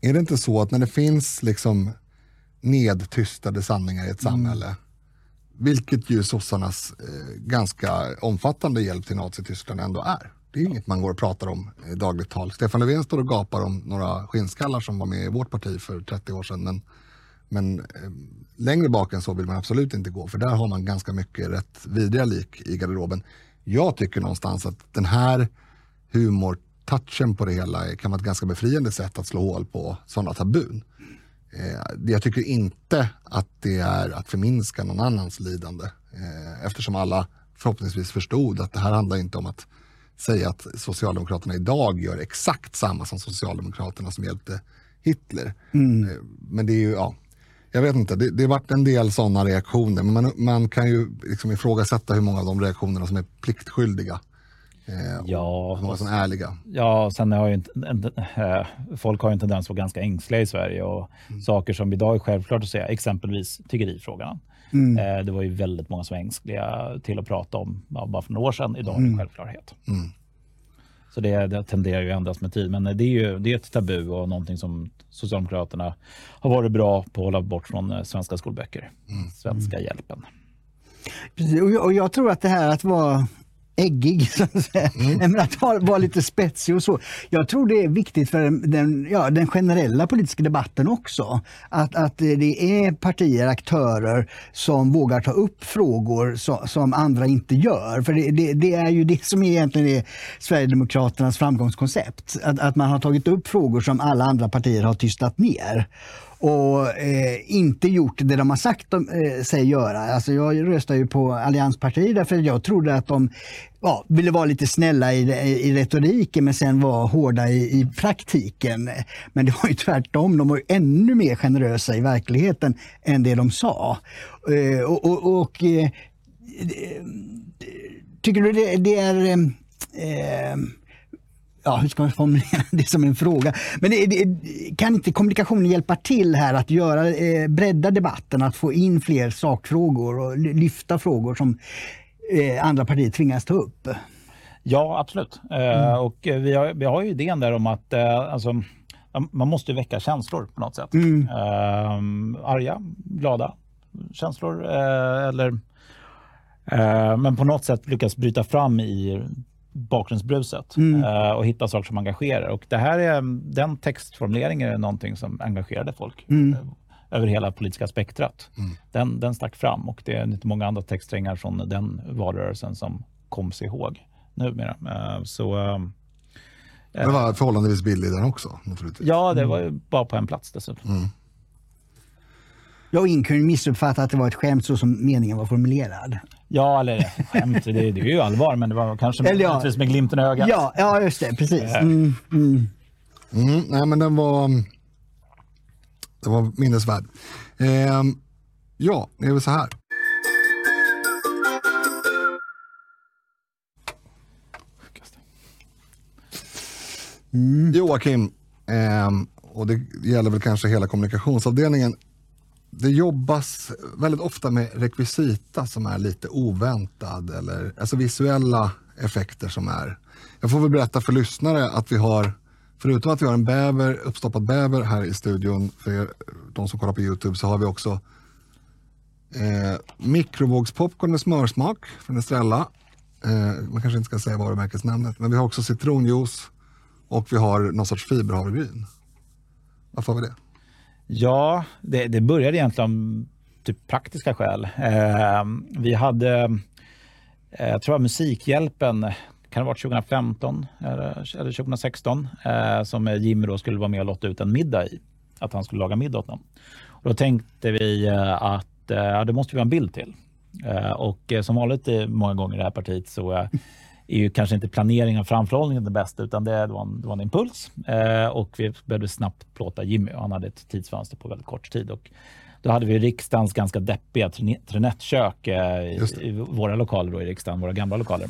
är det inte så att när det finns liksom nedtystade sanningar i ett samhälle, mm. vilket ju sossarnas eh, ganska omfattande hjälp till Nazityskland ändå är. Det är inget man går och pratar om i dagligt tal. Stefan Löfven står och gapar om några skinnskallar som var med i vårt parti för 30 år sedan. Men, men eh, längre bak än så vill man absolut inte gå, för där har man ganska mycket rätt vidriga lik i garderoben. Jag tycker någonstans att den här humortouchen på det hela kan vara ett ganska befriande sätt att slå hål på sådana tabun. Eh, jag tycker inte att det är att förminska någon annans lidande eh, eftersom alla förhoppningsvis förstod att det här handlar inte om att säga att Socialdemokraterna idag gör exakt samma som Socialdemokraterna som hjälpte Hitler. Mm. Eh, men det är ju, ja, jag vet inte, det, det har varit en del sådana reaktioner, men man, man kan ju liksom ifrågasätta hur många av de reaktionerna som är pliktskyldiga. Eh, ja, många som är ärliga. Ja, sen har ju inte, en, äh, folk har ju en tendens att vara ganska ängsliga i Sverige och mm. saker som idag är självklart att säga, exempelvis tiggerifrågan. Mm. Eh, det var ju väldigt många som var ängsliga till att prata om ja, bara för några år sedan. Idag är det en mm. självklarhet. Mm. Så det, det tenderar ju att ändras med tid. Men det är ju det är ett tabu och någonting som Socialdemokraterna har varit bra på att hålla bort från eh, svenska skolböcker. Mm. Svenska hjälpen. Precis, och jag tror att det här att vara äggig, så att säga. Mm. att vara lite spetsig och så. Jag tror det är viktigt för den, ja, den generella politiska debatten också. Att, att det är partier, aktörer som vågar ta upp frågor som, som andra inte gör. För det, det, det, är ju det som egentligen är Sverigedemokraternas framgångskoncept. Att, att man har tagit upp frågor som alla andra partier har tystat ner och eh, inte gjort det de har sagt de, eh, sig göra. Alltså jag röstar ju på allianspartier därför jag trodde att de ja, ville vara lite snälla i, i, retoriken men sen var hårda i, i, praktiken. Men det var ju tvärtom, de var ännu mer generösa i verkligheten än det de sa. Eh, och, och, och eh, Tycker du det, det är eh, eh ja, hur ska man formulera det som en fråga? Men det, det, kan inte kommunikationen hjälpa till här att göra, eh, bredda debatten, att få in fler sakfrågor och lyfta frågor som eh, andra partier tvingas ta upp? Ja, absolut. Eh, mm. Eh, och vi har, vi har ju idén där om att eh, alltså, man måste väcka känslor på något sätt. Mm. Eh, arga, glada känslor eller men på något sätt lyckas bryta fram i bakgrundsbruset mm. uh, och hitta saker som engagerar. Och det här är, den textformuleringen är någonting som engagerade folk mm. uh, över hela politiska spektrat. Mm. Den, den stack fram och det är inte många andra textsträngar från den valrörelsen som kom sig ihåg numera. Uh, så, det var förhållandevis billig den också naturligtvis. Ja, det var ju bara på en plats dessutom. Mm. Jag och kunde missuppfatta att det var ett skämt så som meningen var formulerad. Ja, eller skämt, det, det är ju allvar, men det var kanske med, ja. med glimten i ögat. Ja, ja, just det, precis. Eh. Mm, mm. Mm, nej, men den var, den var minnesvärd. Eh, ja, det är väl så här. Mm. Joakim, eh, och det gäller väl kanske hela kommunikationsavdelningen det jobbas väldigt ofta med rekvisita som är lite oväntad eller alltså visuella effekter som är. Jag får väl berätta för lyssnare att vi har, förutom att vi har en bäver, uppstoppad bäver här i studion, för de som kollar på Youtube, så har vi också eh, mikrovågspopcorn med smörsmak från Estrella. Eh, man kanske inte ska säga varumärkesnamnet, men vi har också citronjuice och vi har någon sorts fiberhavregryn. Varför har vi det? Ja, det, det började egentligen av typ praktiska skäl. Eh, vi hade, eh, jag tror att Musikhjälpen, kan det ha varit 2015 eller, eller 2016, eh, som Jimmy då skulle vara med och lotta ut en middag i. Att han skulle laga middag åt dem. Och då tänkte vi eh, att eh, det måste vi ha en bild till. Eh, och eh, som vanligt många gånger i det här partiet så eh, är ju kanske inte planeringen och framförhållningen det bästa, utan det var en, det var en impuls. Eh, och vi behövde snabbt plåta Jimmy och han hade ett tidsfönster på väldigt kort tid. Och då hade vi riksdagens ganska deppiga trinettkök eh, i, i, våra lokaler då i riksdagen, våra gamla lokaler.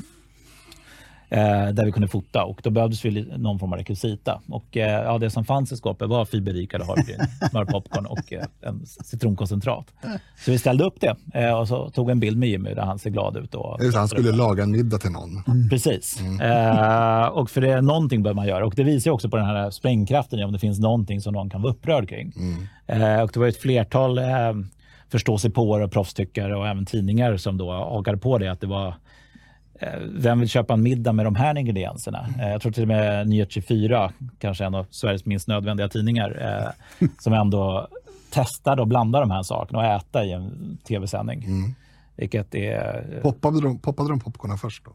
Eh, där vi kunde fota och då behövdes vi någon form av rekvisita. Och, eh, ja, det som fanns i skåpet var fiberrikade havregryn, smörpopcorn och eh, en citronkoncentrat. Så vi ställde upp det eh, och så tog en bild med Jimmy där han ser glad ut. Och, Just, han skulle laga en middag till någon. Mm. Precis. Mm. Eh, och för det, någonting bör man göra. Och det visar också på den här sprängkraften om det finns någonting som någon kan vara upprörd kring. Mm. Eh, och det var ett flertal eh, förståsigpåare och proffstyckare och även tidningar som då hakade på det att det var vem vill köpa en middag med de här ingredienserna? Mm. Jag tror till och med Nyhet 24, kanske en av Sveriges minst nödvändiga tidningar, eh, som ändå testade att blanda de här sakerna och äta i en tv-sändning. Mm. Vilket är... Poppade de, poppade de popcornen först då?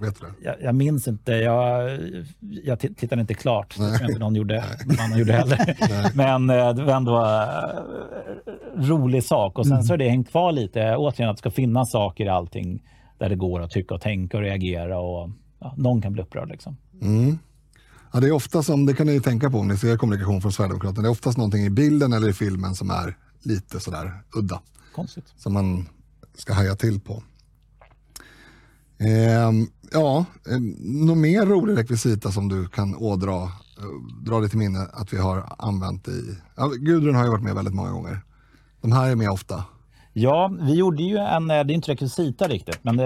Vet du? Jag, jag minns inte. Jag, jag tittade inte klart. Det tror jag inte någon gjorde, någon annan gjorde heller. Men eh, det var ändå en rolig sak. Och sen mm. så är det hängt kvar lite. Återigen att det ska finnas saker i allting där det går att tycka och tänka och reagera och ja, någon kan bli upprörd. Liksom. Mm. Ja, det är ofta som, det kan ni tänka på om ni ser kommunikation från Sverigedemokraterna, det är oftast någonting i bilden eller i filmen som är lite sådär udda. Konstigt. Som man ska haja till på. Eh, ja, eh, något mer rolig rekvisita som du kan ådra, eh, dra dig till minne att vi har använt i, ja, Gudrun har ju varit med väldigt många gånger. De här är med ofta. Ja, vi gjorde ju en, det är inte rekvisita riktigt, men det,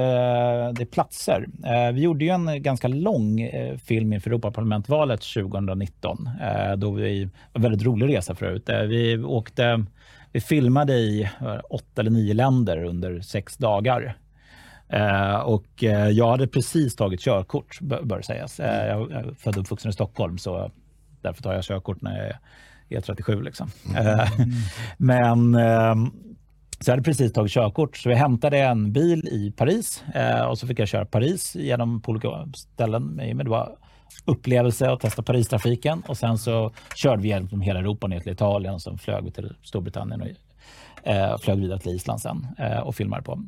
det är platser. Eh, vi gjorde ju en ganska lång eh, film inför Europaparlamentvalet 2019. Eh, då vi, en väldigt rolig resa förut. Vi åkte, vi filmade i åtta eller nio länder under sex dagar. Och jag hade precis tagit körkort, bör sägas. Jag är född och uppvuxen i Stockholm, så därför tar jag körkort när jag är 37. Liksom. Mm. Men så jag hade precis tagit körkort, så vi hämtade en bil i Paris eh, och så fick jag köra Paris genom på olika ställen. Men det var upplevelse att testa Paristrafiken och sen så körde vi genom hela Europa ner till Italien och sen flög vi till Storbritannien och eh, flög vidare till Island sen eh, och filmade på.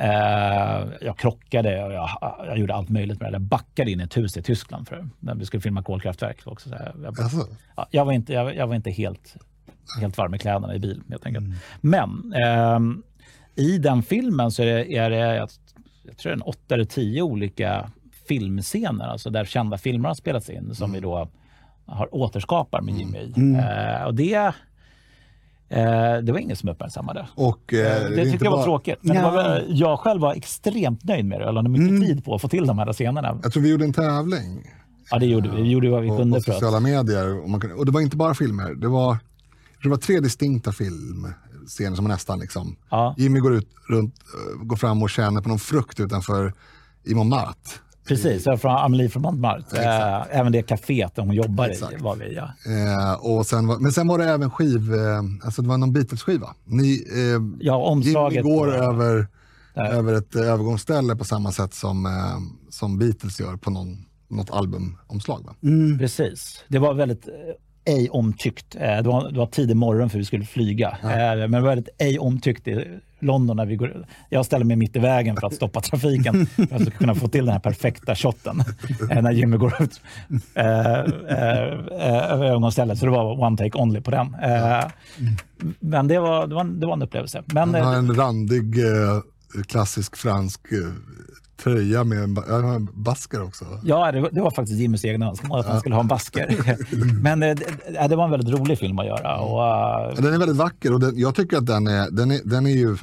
Eh, jag krockade och jag, jag, gjorde allt möjligt med det. Jag backade in i ett hus i Tyskland för när vi skulle filma kolkraftverk. Också. Så jag, jag, jag, var inte, jag, jag var inte helt helt varm i kläderna i bil helt enkelt. Mm. Men eh, i den filmen så är det, är det jag, jag tror en åtta eller tio olika filmscener, alltså där kända filmer har spelats in som mm. vi då har återskapar med Jimmy i. Mm. Eh, och det eh, det var ingen som uppmärksammade. Och, eh, det, det tyckte jag var tråkigt. Men ja. var, jag själv var extremt nöjd med det. Jag lade mycket mm. tid på att få till de här scenerna. Jag tror vi gjorde en tävling. Ja, det gjorde vi. Vi gjorde vad vi kunde. På sociala medier. Och, man, och det var inte bara filmer. Det var det var tre distinkta filmscener som nästan liksom... Ja. Jimmy går, ut, runt, eh, går fram och känner på någon frukt utanför i Montmartre. Precis, från Amelie från Montmartre. Ja, äh, även det kaféet de jobbar exakt. i var vi. Ja. Eh, och sen var, men sen var det även skiv, eh, alltså det var någon Beatles-skiva. Ni, eh, ja, omslaget. Jimmy går över, över ett eh, övergångsställe på samma sätt som, eh, som Beatles gör på någon, något albumomslag. Va? Mm. Precis. Det var väldigt ej omtyckt. Eh, det var, det var tidig morgon för vi skulle flyga. Ja. Eh, men det var väldigt ej omtyckt i London. När vi går, jag ställer mig mitt i vägen för att stoppa trafiken för att kunna få till den här perfekta shotten eh, när Jimmy går ut över övergångsstället. Så det var one take only på den. Men det var, det var, det var en upplevelse. Men, Han har en randig klassisk fransk tröja med en, ja, basker också. Ja, det var, det var faktiskt Jimmys egna önskemål att han skulle ha en basker. Men det, det, var en väldigt rolig film att göra. Och, uh... Den är väldigt vacker och den, jag tycker att den är, den är, den är ju,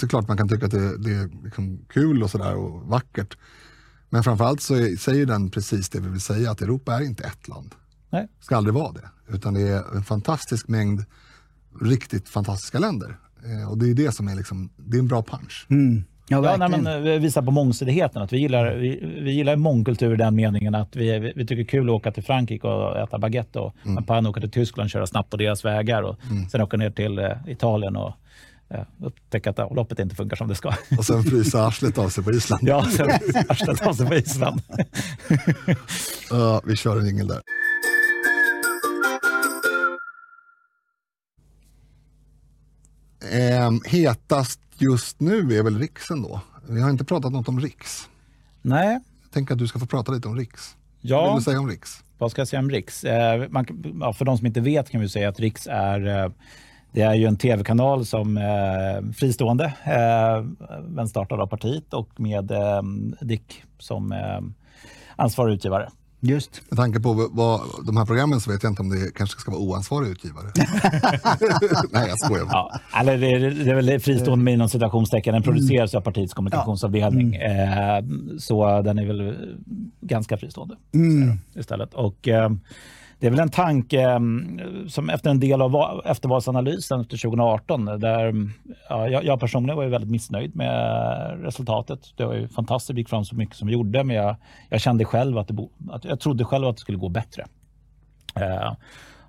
såklart man kan tycka att det, det är liksom kul och sådär och vackert. Men framförallt så är, säger den precis det vi vill säga, att Europa är inte ett land. Nej. Ska aldrig vara det. Utan det är en fantastisk mängd riktigt fantastiska länder. Eh, och det är det som är liksom, det är en bra punch. Mm. Ja, ja nej, men, eh, vi visar på mångsidigheten. Att vi, gillar, vi, vi gillar mångkultur i den meningen att vi, vi, vi, tycker det är kul att åka till Frankrike och äta baguette och mm. pan åka till Tyskland och köra snabbt på deras vägar och mm. sen åka ner till uh, Italien och uh, upptäcka att avloppet inte funkar som det ska. Och sen frysa arslet av sig på Island. ja, sen arslet av sig på Island. uh, vi kör en jingel där. Eh, hetast just nu är väl Riks ändå. Vi har inte pratat något om Riks. Nej. Jag tänker att du ska få prata lite om Riks. Ja. Vad vill du säga om Riks? Vad ska jag säga om Riks? Eh, man, ja, för de som inte vet kan vi säga att Riks är eh, det är ju en tv-kanal som är eh, fristående, eh, men startad av partiet och med eh, Dick som ansvarig utgivare. Just. Med tanke på vad, de här programmen så vet jag inte om det kanske ska vara oansvarig utgivare. Nej, jag skojar. Ja, eller det, är, det är väl fristående med inom citationstecken. Den produceras av partiets kommunikationsavdelning. Eh, så den är väl ganska fristående istället. Och, eh, det är väl en tanke mm, som efter en del av eftervalsanalysen efter 2018 där mm, ja, jag, personligen var ju väldigt missnöjd med resultatet. Det var ju fantastiskt, vi gick fram så mycket som vi gjorde, men jag, jag kände själv att, det bo, att jag trodde själv att det skulle gå bättre. Eh,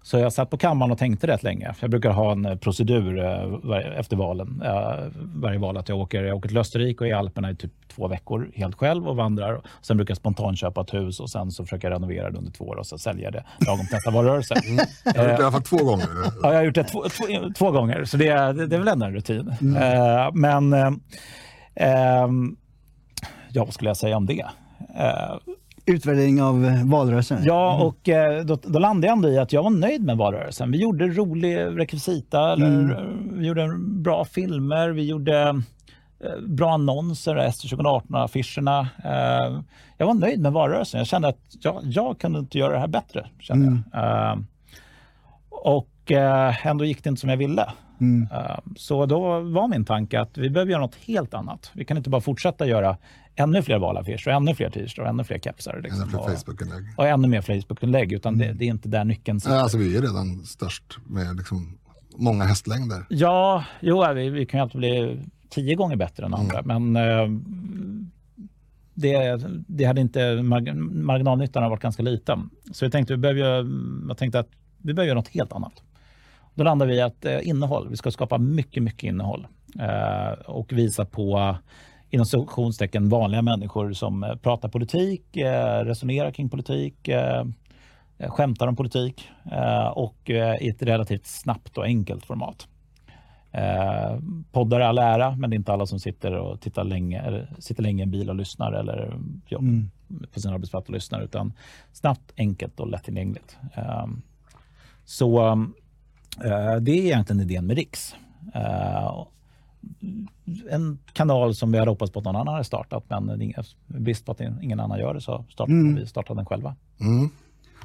så jag satt på kammaren och tänkte rätt länge. Jag brukar ha en eh, procedur eh, efter valen. eh, Varje val att jag åker, jag åker till Österrike och i Alperna i typ två veckor helt själv och vandrar. Sen brukar jag spontant köpa ett hus och sen så försöker jag renovera det under två år och så säljer jag det lagom till nästa valrörelse. Jag har gjort det i alla fall två gånger. Ja, jag har gjort det två, två, två gånger, så det är, det är väl ändå en rutin. Eh, men, ja, vad skulle jag säga om det? Utvärdering av eh, valrörelsen. Ja, och eh, då, då landade jag ändå i att jag var nöjd med valrörelsen. Vi gjorde rolig rekvisita, eller, eh, vi gjorde bra filmer, vi gjorde bra annonser, efter 2018-affischerna. Eh, jag var nöjd med valrörelsen. Jag kände att jag, jag kunde inte göra det här bättre. Kände jag. Eh, och ändå gick det inte som jag ville. Eh, Så då var min tanke att vi behöver göra något helt annat. Vi kan inte bara fortsätta göra ännu fler valaffischer, och ännu fler t-shirts och ännu fler kepsar. Ännu Liksom. fler Och- Facebook-inlägg. och ännu mer Facebook-inlägg, utan det, det är inte där nyckeln sitter. Alltså, vi är redan störst med liksom många hästlängder. Ja, jo, vi, vi kan ju alltid bli tio gånger bättre än andra, men eh, det, det hade inte, marg- marginalnyttan har varit ganska liten. Så jag tänkte, vi behöver, jag tänkte att vi behöver göra något helt annat. Då landade vi i att eh, innehåll, vi ska skapa mycket, mycket innehåll eh, och visa på inom citationstecken vanliga människor som eh, pratar politik, resonerar kring politik, skämtar om politik och i ett relativt snabbt och enkelt format. Eh, poddar är all ära, men det är inte alla som sitter och tittar länge, sitter länge i en bil och lyssnar eller jobb, på sin arbetsplats och lyssnar, utan snabbt, enkelt och lättillgängligt. Eh, så det är egentligen idén med Riks. Eh, en kanal som vi hade hoppats på att någon annan hade startat, men brist på att ingen annan gör det så startade vi startade den själva. Mm.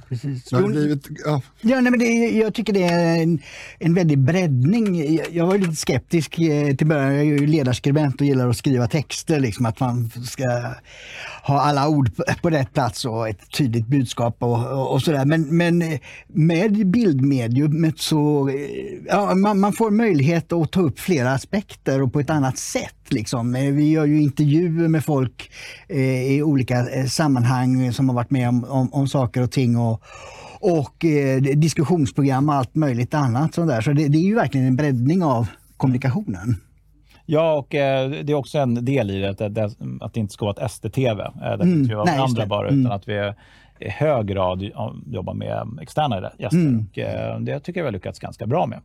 Precis. Det har blivit, ja, Ja, nej, men det, jag tycker det är en, en väldig breddning. Jag, jag var lite skeptisk eh, till början. Jag är ju ledarskribent och gillar att skriva texter. Liksom, att man ska ha alla ord på, på rätt plats och ett tydligt budskap och, och, och sådär. Men, men eh, med bildmediumet så eh, ja, man, man får möjlighet att ta upp flera aspekter och på ett annat sätt. Liksom. Eh, Vi gör ju intervjuer med folk eh, i olika eh, sammanhang som har varit med om, om, om saker och ting. Och, och eh, diskussionsprogram och allt möjligt annat. Sånt där. Så det, det är ju verkligen en breddning av kommunikationen. Ja, och eh, det är också en del i det, att det, att det inte ska vara ett SDTV, eh, där vi Nej, just varandra det. bara, utan att vi i hög grad ja, jobbar med externa gäster. Och, eh, det tycker jag vi har lyckats ganska bra med.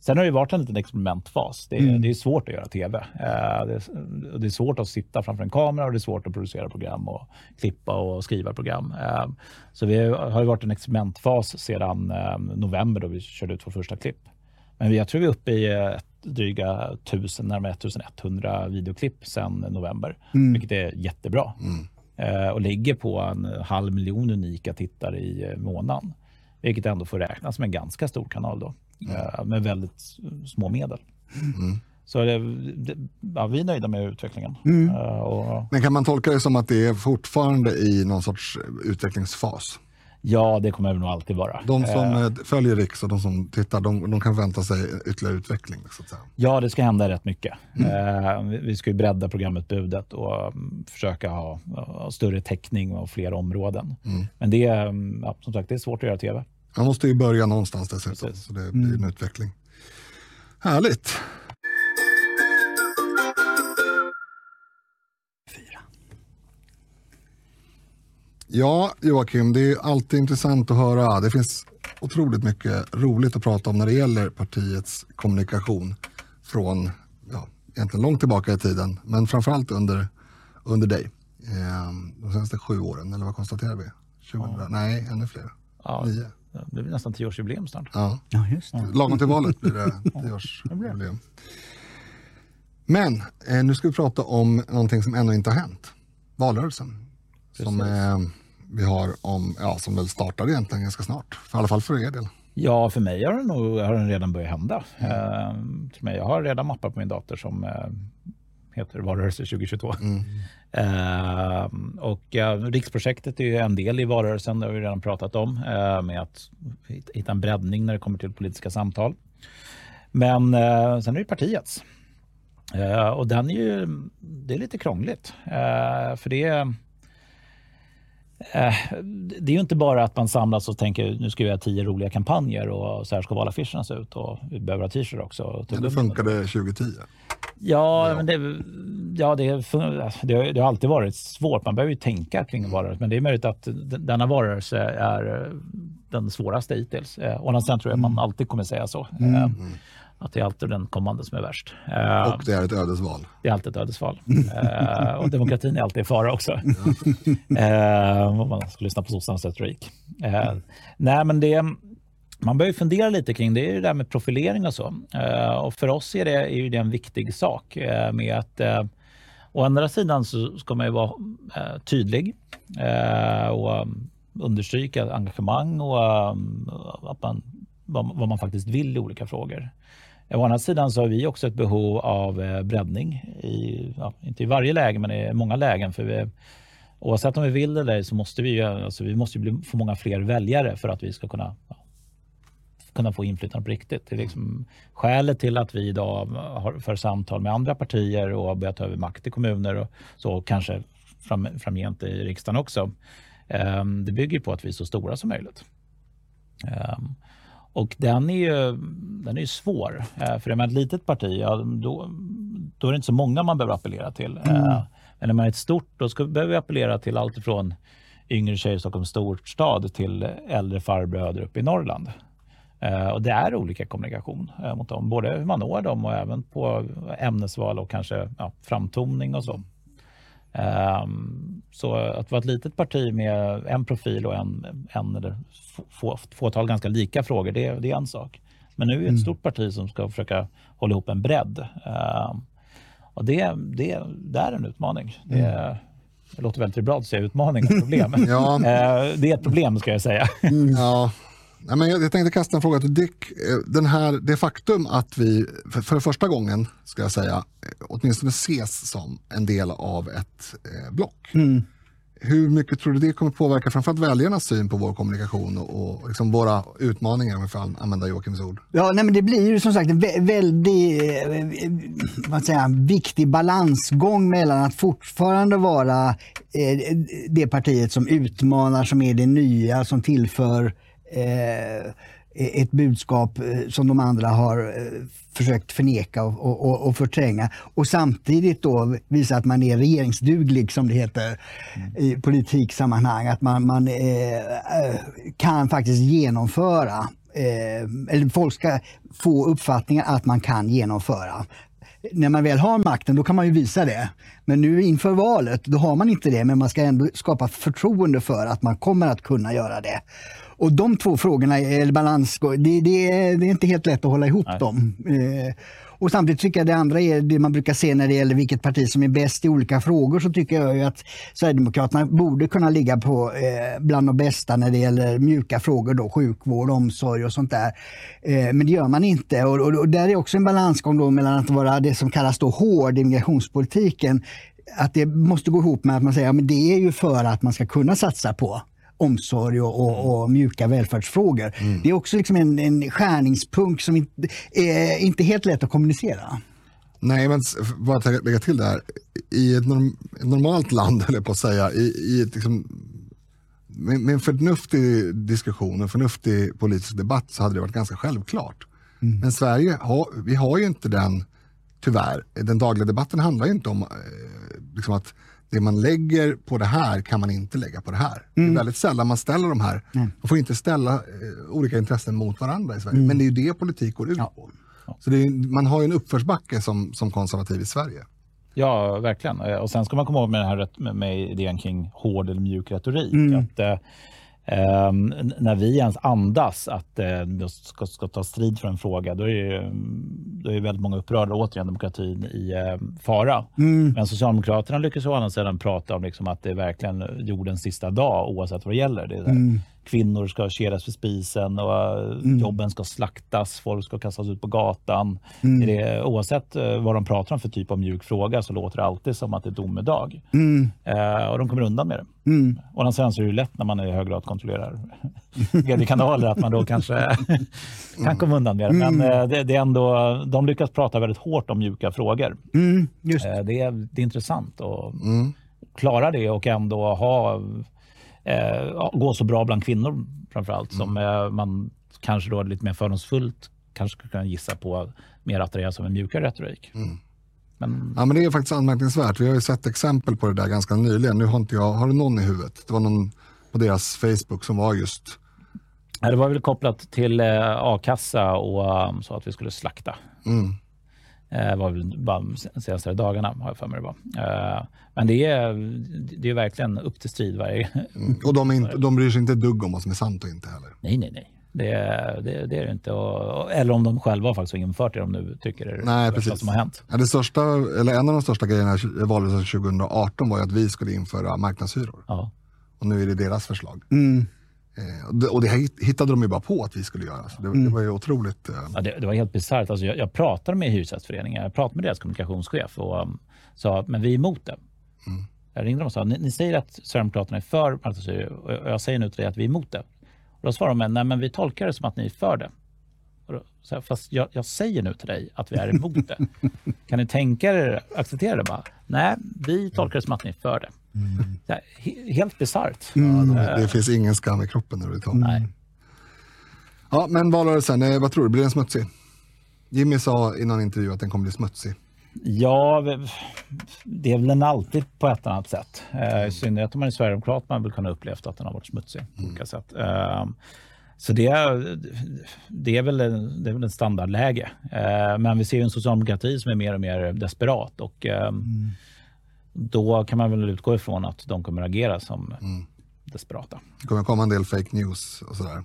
Sen har det varit en liten experimentfas. Det, är- det är svårt att göra tv. Eh, det, är, det är svårt att sitta framför en kamera och det är svårt att producera program och klippa och skriva program. Eh, så vi har ju varit en experimentfas sedan november då vi körde ut vår första klipp. Men vi- jag tror vi är uppe i dryga 1000, närmare 1100 videoklipp sedan november, vilket är jättebra. Eh, och ligger på en halv miljon unika tittare i eh, månaden. Vilket ändå får räknas som en ganska stor kanal då, eh, med väldigt små medel. Så det, det, ja, vi är nöjda med utvecklingen. Eh, och, men kan man tolka det som att det är fortfarande i någon sorts utvecklingsfas? Ja, det kommer det nog alltid vara. De som Eh, eh, följer Riks och de som tittar, de, de kan vänta sig ytterligare utveckling. Så att säga. Ja, det ska hända rätt mycket. Eh, vi- vi ska ju bredda programutbudet och mm, försöka ha, ha större täckning och fler områden. Men det är, mm, ja, som sagt, det är svårt att göra tv. Man måste ju börja någonstans dessutom, Precis. så det blir en utveckling. Härligt. Ja, Joakim, det är alltid intressant att höra. Det finns otroligt mycket roligt att prata om när det gäller partiets kommunikation från ja, egentligen långt tillbaka i tiden, men framförallt under, under dig. Eh, de senaste sju åren, eller vad konstaterar vi? 2000, Nej, ännu fler. Ja, Nio. det blir nästan tioårsjubileum snart. Ja. Ja, just det. Lagom till valet blir det tioårsjubileum. Men eh, nu ska vi prata om någonting som ännu inte har hänt. Valrörelsen. Som, eh, vi har om, ja, som väl startar egentligen ganska snart. För, I alla fall för er del. Ja, för mig har den, nog, har den redan börjat hända. Mm. Uh, jag har redan mappar på min dator som uh, heter Valrörelse 2022. Mm. Uh, och uh, Riksprojektet är ju en del i valrörelsen, det har vi redan pratat om, uh, med att hitta en breddning när det kommer till politiska samtal. Men sen är det partiets. och den är ju, det är lite krångligt. för det är det är ju inte bara att man samlas och tänker nu ska vi göra tio roliga kampanjer och så här ska valaffischerna se ut och vi behöver ha t-shirt också. Men det funkade 2010? Ja, ja. Men det, ja det, det, det, har alltid varit svårt. Man behöver ju tänka kring en valrörelse. Men det är möjligt att denna valrörelse är den svåraste hittills. Eh, och sen tror jag mm. man alltid kommer säga så. Mm. Eh, att det är alltid den kommande som är värst. Eh, och det är ett ödesval. Det är alltid ett ödesval. och demokratin är alltid i fara också. Om man ska lyssna på sossarnas retorik. Nej, men det man behöver fundera lite kring det, är det där med profilering och så. Och för oss är det, är det en viktig sak med att å andra sidan så ska man ju vara tydlig och um, understryka engagemang och um, att man, vad, man faktiskt vill i olika frågor. Å andra sidan så har vi också ett behov av eh, breddning, i, ja, inte i varje läge men i många lägen. För vi, oavsett om vi vill det eller så måste vi, alltså vi måste bli, få många fler väljare för att vi ska kunna ja, kunna få inflytande på riktigt. Det är liksom skälet till att vi idag har för samtal med andra partier och har börjat ta över makt i kommuner och så kanske fram, framgent i riksdagen också. Um, det bygger på att vi är så stora som möjligt. Um, och den är ju den är svår. Uh, för är man ett litet parti, ja, då, då är det inte så många man behöver appellera till. Mm. Uh, men när man är ett stort, då ska, behöver vi appellera till allt ifrån yngre tjejer i Stockholms storstad till äldre farbröder uppe i Norrland. Eh, och det är olika kommunikation eh, mot dem, både hur man når dem och även på ämnesval och kanske ja, framtoning och så. Um, så att vara ett litet parti med en profil och en, en eller få, fåtal ganska lika frågor, det, det är en sak. Men nu är det ett mm. stort parti som ska försöka hålla ihop en bredd. Um, och det, det, det är en utmaning. Det, mm. det låter väldigt liberalt att säga utmaning och problem. ja. uh, det är ett problem ska jag säga. Mm. Ja. Nej, men jag, tänkte kasta en fråga till Dick. Eh, den här, det faktum att vi för, för första gången, ska jag säga, eh, åtminstone ses som en del av ett eh, block. Mm. Hur mycket tror du det kommer påverka framförallt väljarnas syn på vår kommunikation och, och liksom våra utmaningar, om vi får använda Joakims ord? Ja, nej, men det blir ju som sagt en väldigt eh, vad säger, viktig balansgång mellan att fortfarande vara eh, det partiet som utmanar, som är det nya, som tillför Eh, ett budskap eh, som de andra har eh, försökt förneka och, och, och förtränga. Och samtidigt då visa att man är regeringsduglig, som det heter i politiksammanhang. Att man, man eh, kan faktiskt genomföra, eh, eller folk ska få uppfattningen att man kan genomföra. När man väl har makten, då kan man ju visa det. Men nu inför valet, då har man inte det, men man ska ändå skapa förtroende för att man kommer att kunna göra det. Och de två frågorna, eller balans, det, det, det, är inte helt lätt att hålla ihop Nej. dem. Eh, och samtidigt tycker jag det andra är det man brukar se när det gäller vilket parti som är bäst i olika frågor så tycker jag att Sverigedemokraterna borde kunna ligga på eh, bland de bästa när det gäller mjuka frågor, då, sjukvård, omsorg och sånt där. Eh, men det gör man inte och, och, och, där är också en balansgång då mellan att vara det som kallas då hård i migrationspolitiken att det måste gå ihop med att man säger att ja, det är ju för att man ska kunna satsa på omsorg och, och, och mjuka välfärdsfrågor. Mm. Det är också liksom en, en skärningspunkt som inte är inte helt lätt att kommunicera. Nej, men bara att lägga till där. I ett norm, normalt land, eller på att säga, i, i ett liksom, med, med en förnuftig diskussion, en förnuftig politisk debatt så hade det varit ganska självklart. Mm. Men Sverige har, vi har ju inte den, tyvärr, den dagliga debatten handlar inte om eh, liksom att det man lägger på det här kan man inte lägga på det här. Mm. Det är mm. väldigt sällan man ställer de här. Mm. Man får inte ställa eh, olika intressen mot varandra i Sverige. Mm. Men det är ju det politik går ut ja. på. Så är, man har ju en uppförsbacke som, som konservativ i Sverige. Ja, verkligen. Eh, och sen ska man komma ihåg med, den här, med, med idén kring hård eller mjuk retorik. Mm. Att, eh, Eh, när vi ens andas att eh, ska, ska ta strid för en fråga, då är, ju, då är väldigt många upprörda. Återigen, demokratin i eh, fara. Mm. Men Socialdemokraterna lyckas å andra sidan prata om liksom att det är verkligen jordens sista dag oavsett vad det gäller. Det är mm kvinnor ska keras för spisen och mm. jobben ska slaktas, folk ska kastas ut på gatan. Mm. Det, oavsett eh, vad de pratar om för typ av mjuk fråga så låter det alltid som att det är domedag. Mm. Eh, och de kommer undan med det. Mm. Och sen så är det lätt när man i hög grad kontrollerar mediekanaler att man då kanske kan komma undan med det. Men mm. eh, det, det, är ändå, de lyckas prata väldigt hårt om mjuka frågor. Mm, eh, det, är, det är intressant att klara det och ändå ha eh, gå så bra bland kvinnor framförallt mm. som eh, man kanske då lite mer fördomsfullt kanske skulle kunna gissa på mer attraheras av en mjukare retorik. Mm. Men... Ja, men det är faktiskt anmärkningsvärt. Vi har ju sett exempel på det där ganska nyligen. Nu har inte jag, har du någon i huvudet? Det var någon på deras Facebook som var just... Ja, det var väl kopplat till eh, a-kassa och um, så att vi skulle slakta. Mm. Eh, var väl bara de senaste dagarna har jag för mig det var. Eh, men det är, det är verkligen upp till strid varje... Mm. Och de, är inte, de bryr sig inte ett dugg om vad som är sant och inte heller? Nej, nej, nej. Det, det, det är det inte. Och, eller om de själva faktiskt har infört det de nu tycker är Nej, det precis. som har hänt. Ja, det största, eller en av de största grejerna i valrörelsen 2018 var ju att vi skulle införa marknadshyror. Ja. Och nu är det deras förslag. Mm. Eh, och det hittade de ju bara på att vi skulle göra. Så det, mm. det var ju otroligt. Eh... Ja, det, det, var helt bisarrt. Alltså jag, jag pratade med Hyresgästföreningen, jag pratade med deras kommunikationschef och um, sa men vi är emot det. Mm. Jag ringde dem och sa ni, ni säger att Sverigedemokraterna är för marknadshyror och jag säger nu till dig att vi är emot det. Och då svarade de nej men vi tolkar det som att ni är för det. Och då, så här, fast jag, jag, säger nu till dig att vi är emot det. kan ni tänka er acceptera det? Bara, nej, vi tolkar det som att ni är för det. Mm. Helt bisarrt. Mm. Det finns ingen skam i kroppen överhuvudtaget. Nej. Ja, men valrörelsen, eh, vad tror du? Blir den smutsig? Jimmy sa i någon intervju att den kommer bli smutsig. Ja, det är väl den alltid på ett annat sätt. Mm. I synnerhet om man är sverigedemokrat man vill kunna upplevt att den har varit smutsig på mm. olika sätt. Ehm, så det, det, är väl, det är väl en standardläge. Ehm, men vi ser ju en socialdemokrati som är mer och mer desperat och ehm, mm då kan man väl utgå ifrån att de kommer agera som mm. desperata. Det kommer komma en del fake news och sådär?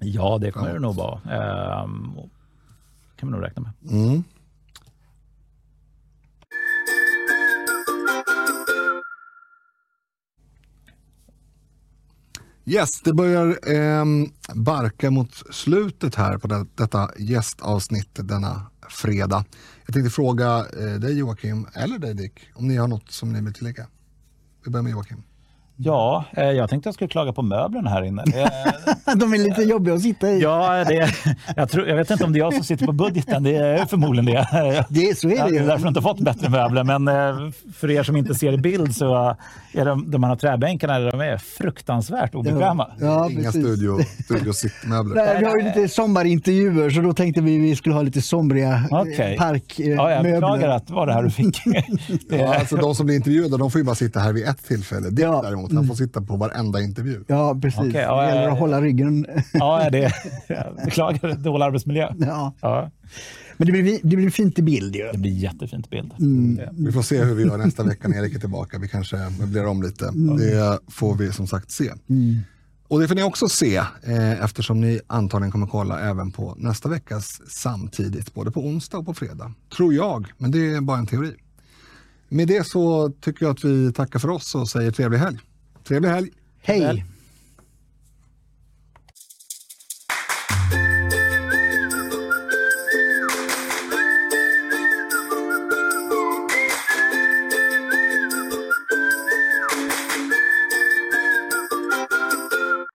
Ja, det kommer det nog vara. Ehm, kan man nog räkna med. Mm. Yes, det börjar eh, barka mot slutet här på det, detta gästavsnitt denna fredag. Jag tänkte fråga eh, dig Joakim, eller dig Dick, om ni har något som ni vill tillägga. Vi börjar med Joakim. Ja, eh, jag tänkte jag skulle klaga på möblerna här inne. De är lite jobbiga att sitta i. Ja, det, jag, tror, jag vet inte om det är jag som sitter på budgeten. Det är förmodligen det. det så är det ju. Jag har därför inte fått bättre möbler. Men eh, för er som inte ser i bild så är de, de här träbänkarna de är fruktansvärt obekväma. Ja, Inga studio, studio sittmöbler. Nej, vi har ju lite sommarintervjuer så då tänkte vi att vi skulle ha lite somriga eh, okay. parkmöbler. Ja, jag beklagar att det var det här du fick. ja, alltså, de som blir intervjuade de får ju bara sitta här vid ett tillfälle. Det ja. däremot emot. Han får sitta på varenda intervju. Ja, precis. Okay, ja, det gäller att hålla ryggen. Ja, det, jag beklagar dålig arbetsmiljö. Ja. ja. Men det blir, det blir fint i bild ju. Det blir jättefint i bild. Mm. Vi får se hur vi gör nästa vecka när Erik är tillbaka. Vi kanske möblerar om lite. Mm. Det får vi som sagt se. Mm. Och det får ni också se eh, eftersom ni antagligen kommer kolla även på nästa veckas samtidigt, både på onsdag och på fredag. Tror jag, men det är bara en teori. Med det så tycker jag att vi tackar för oss och säger trevlig helg. Trevlig helg. Hej.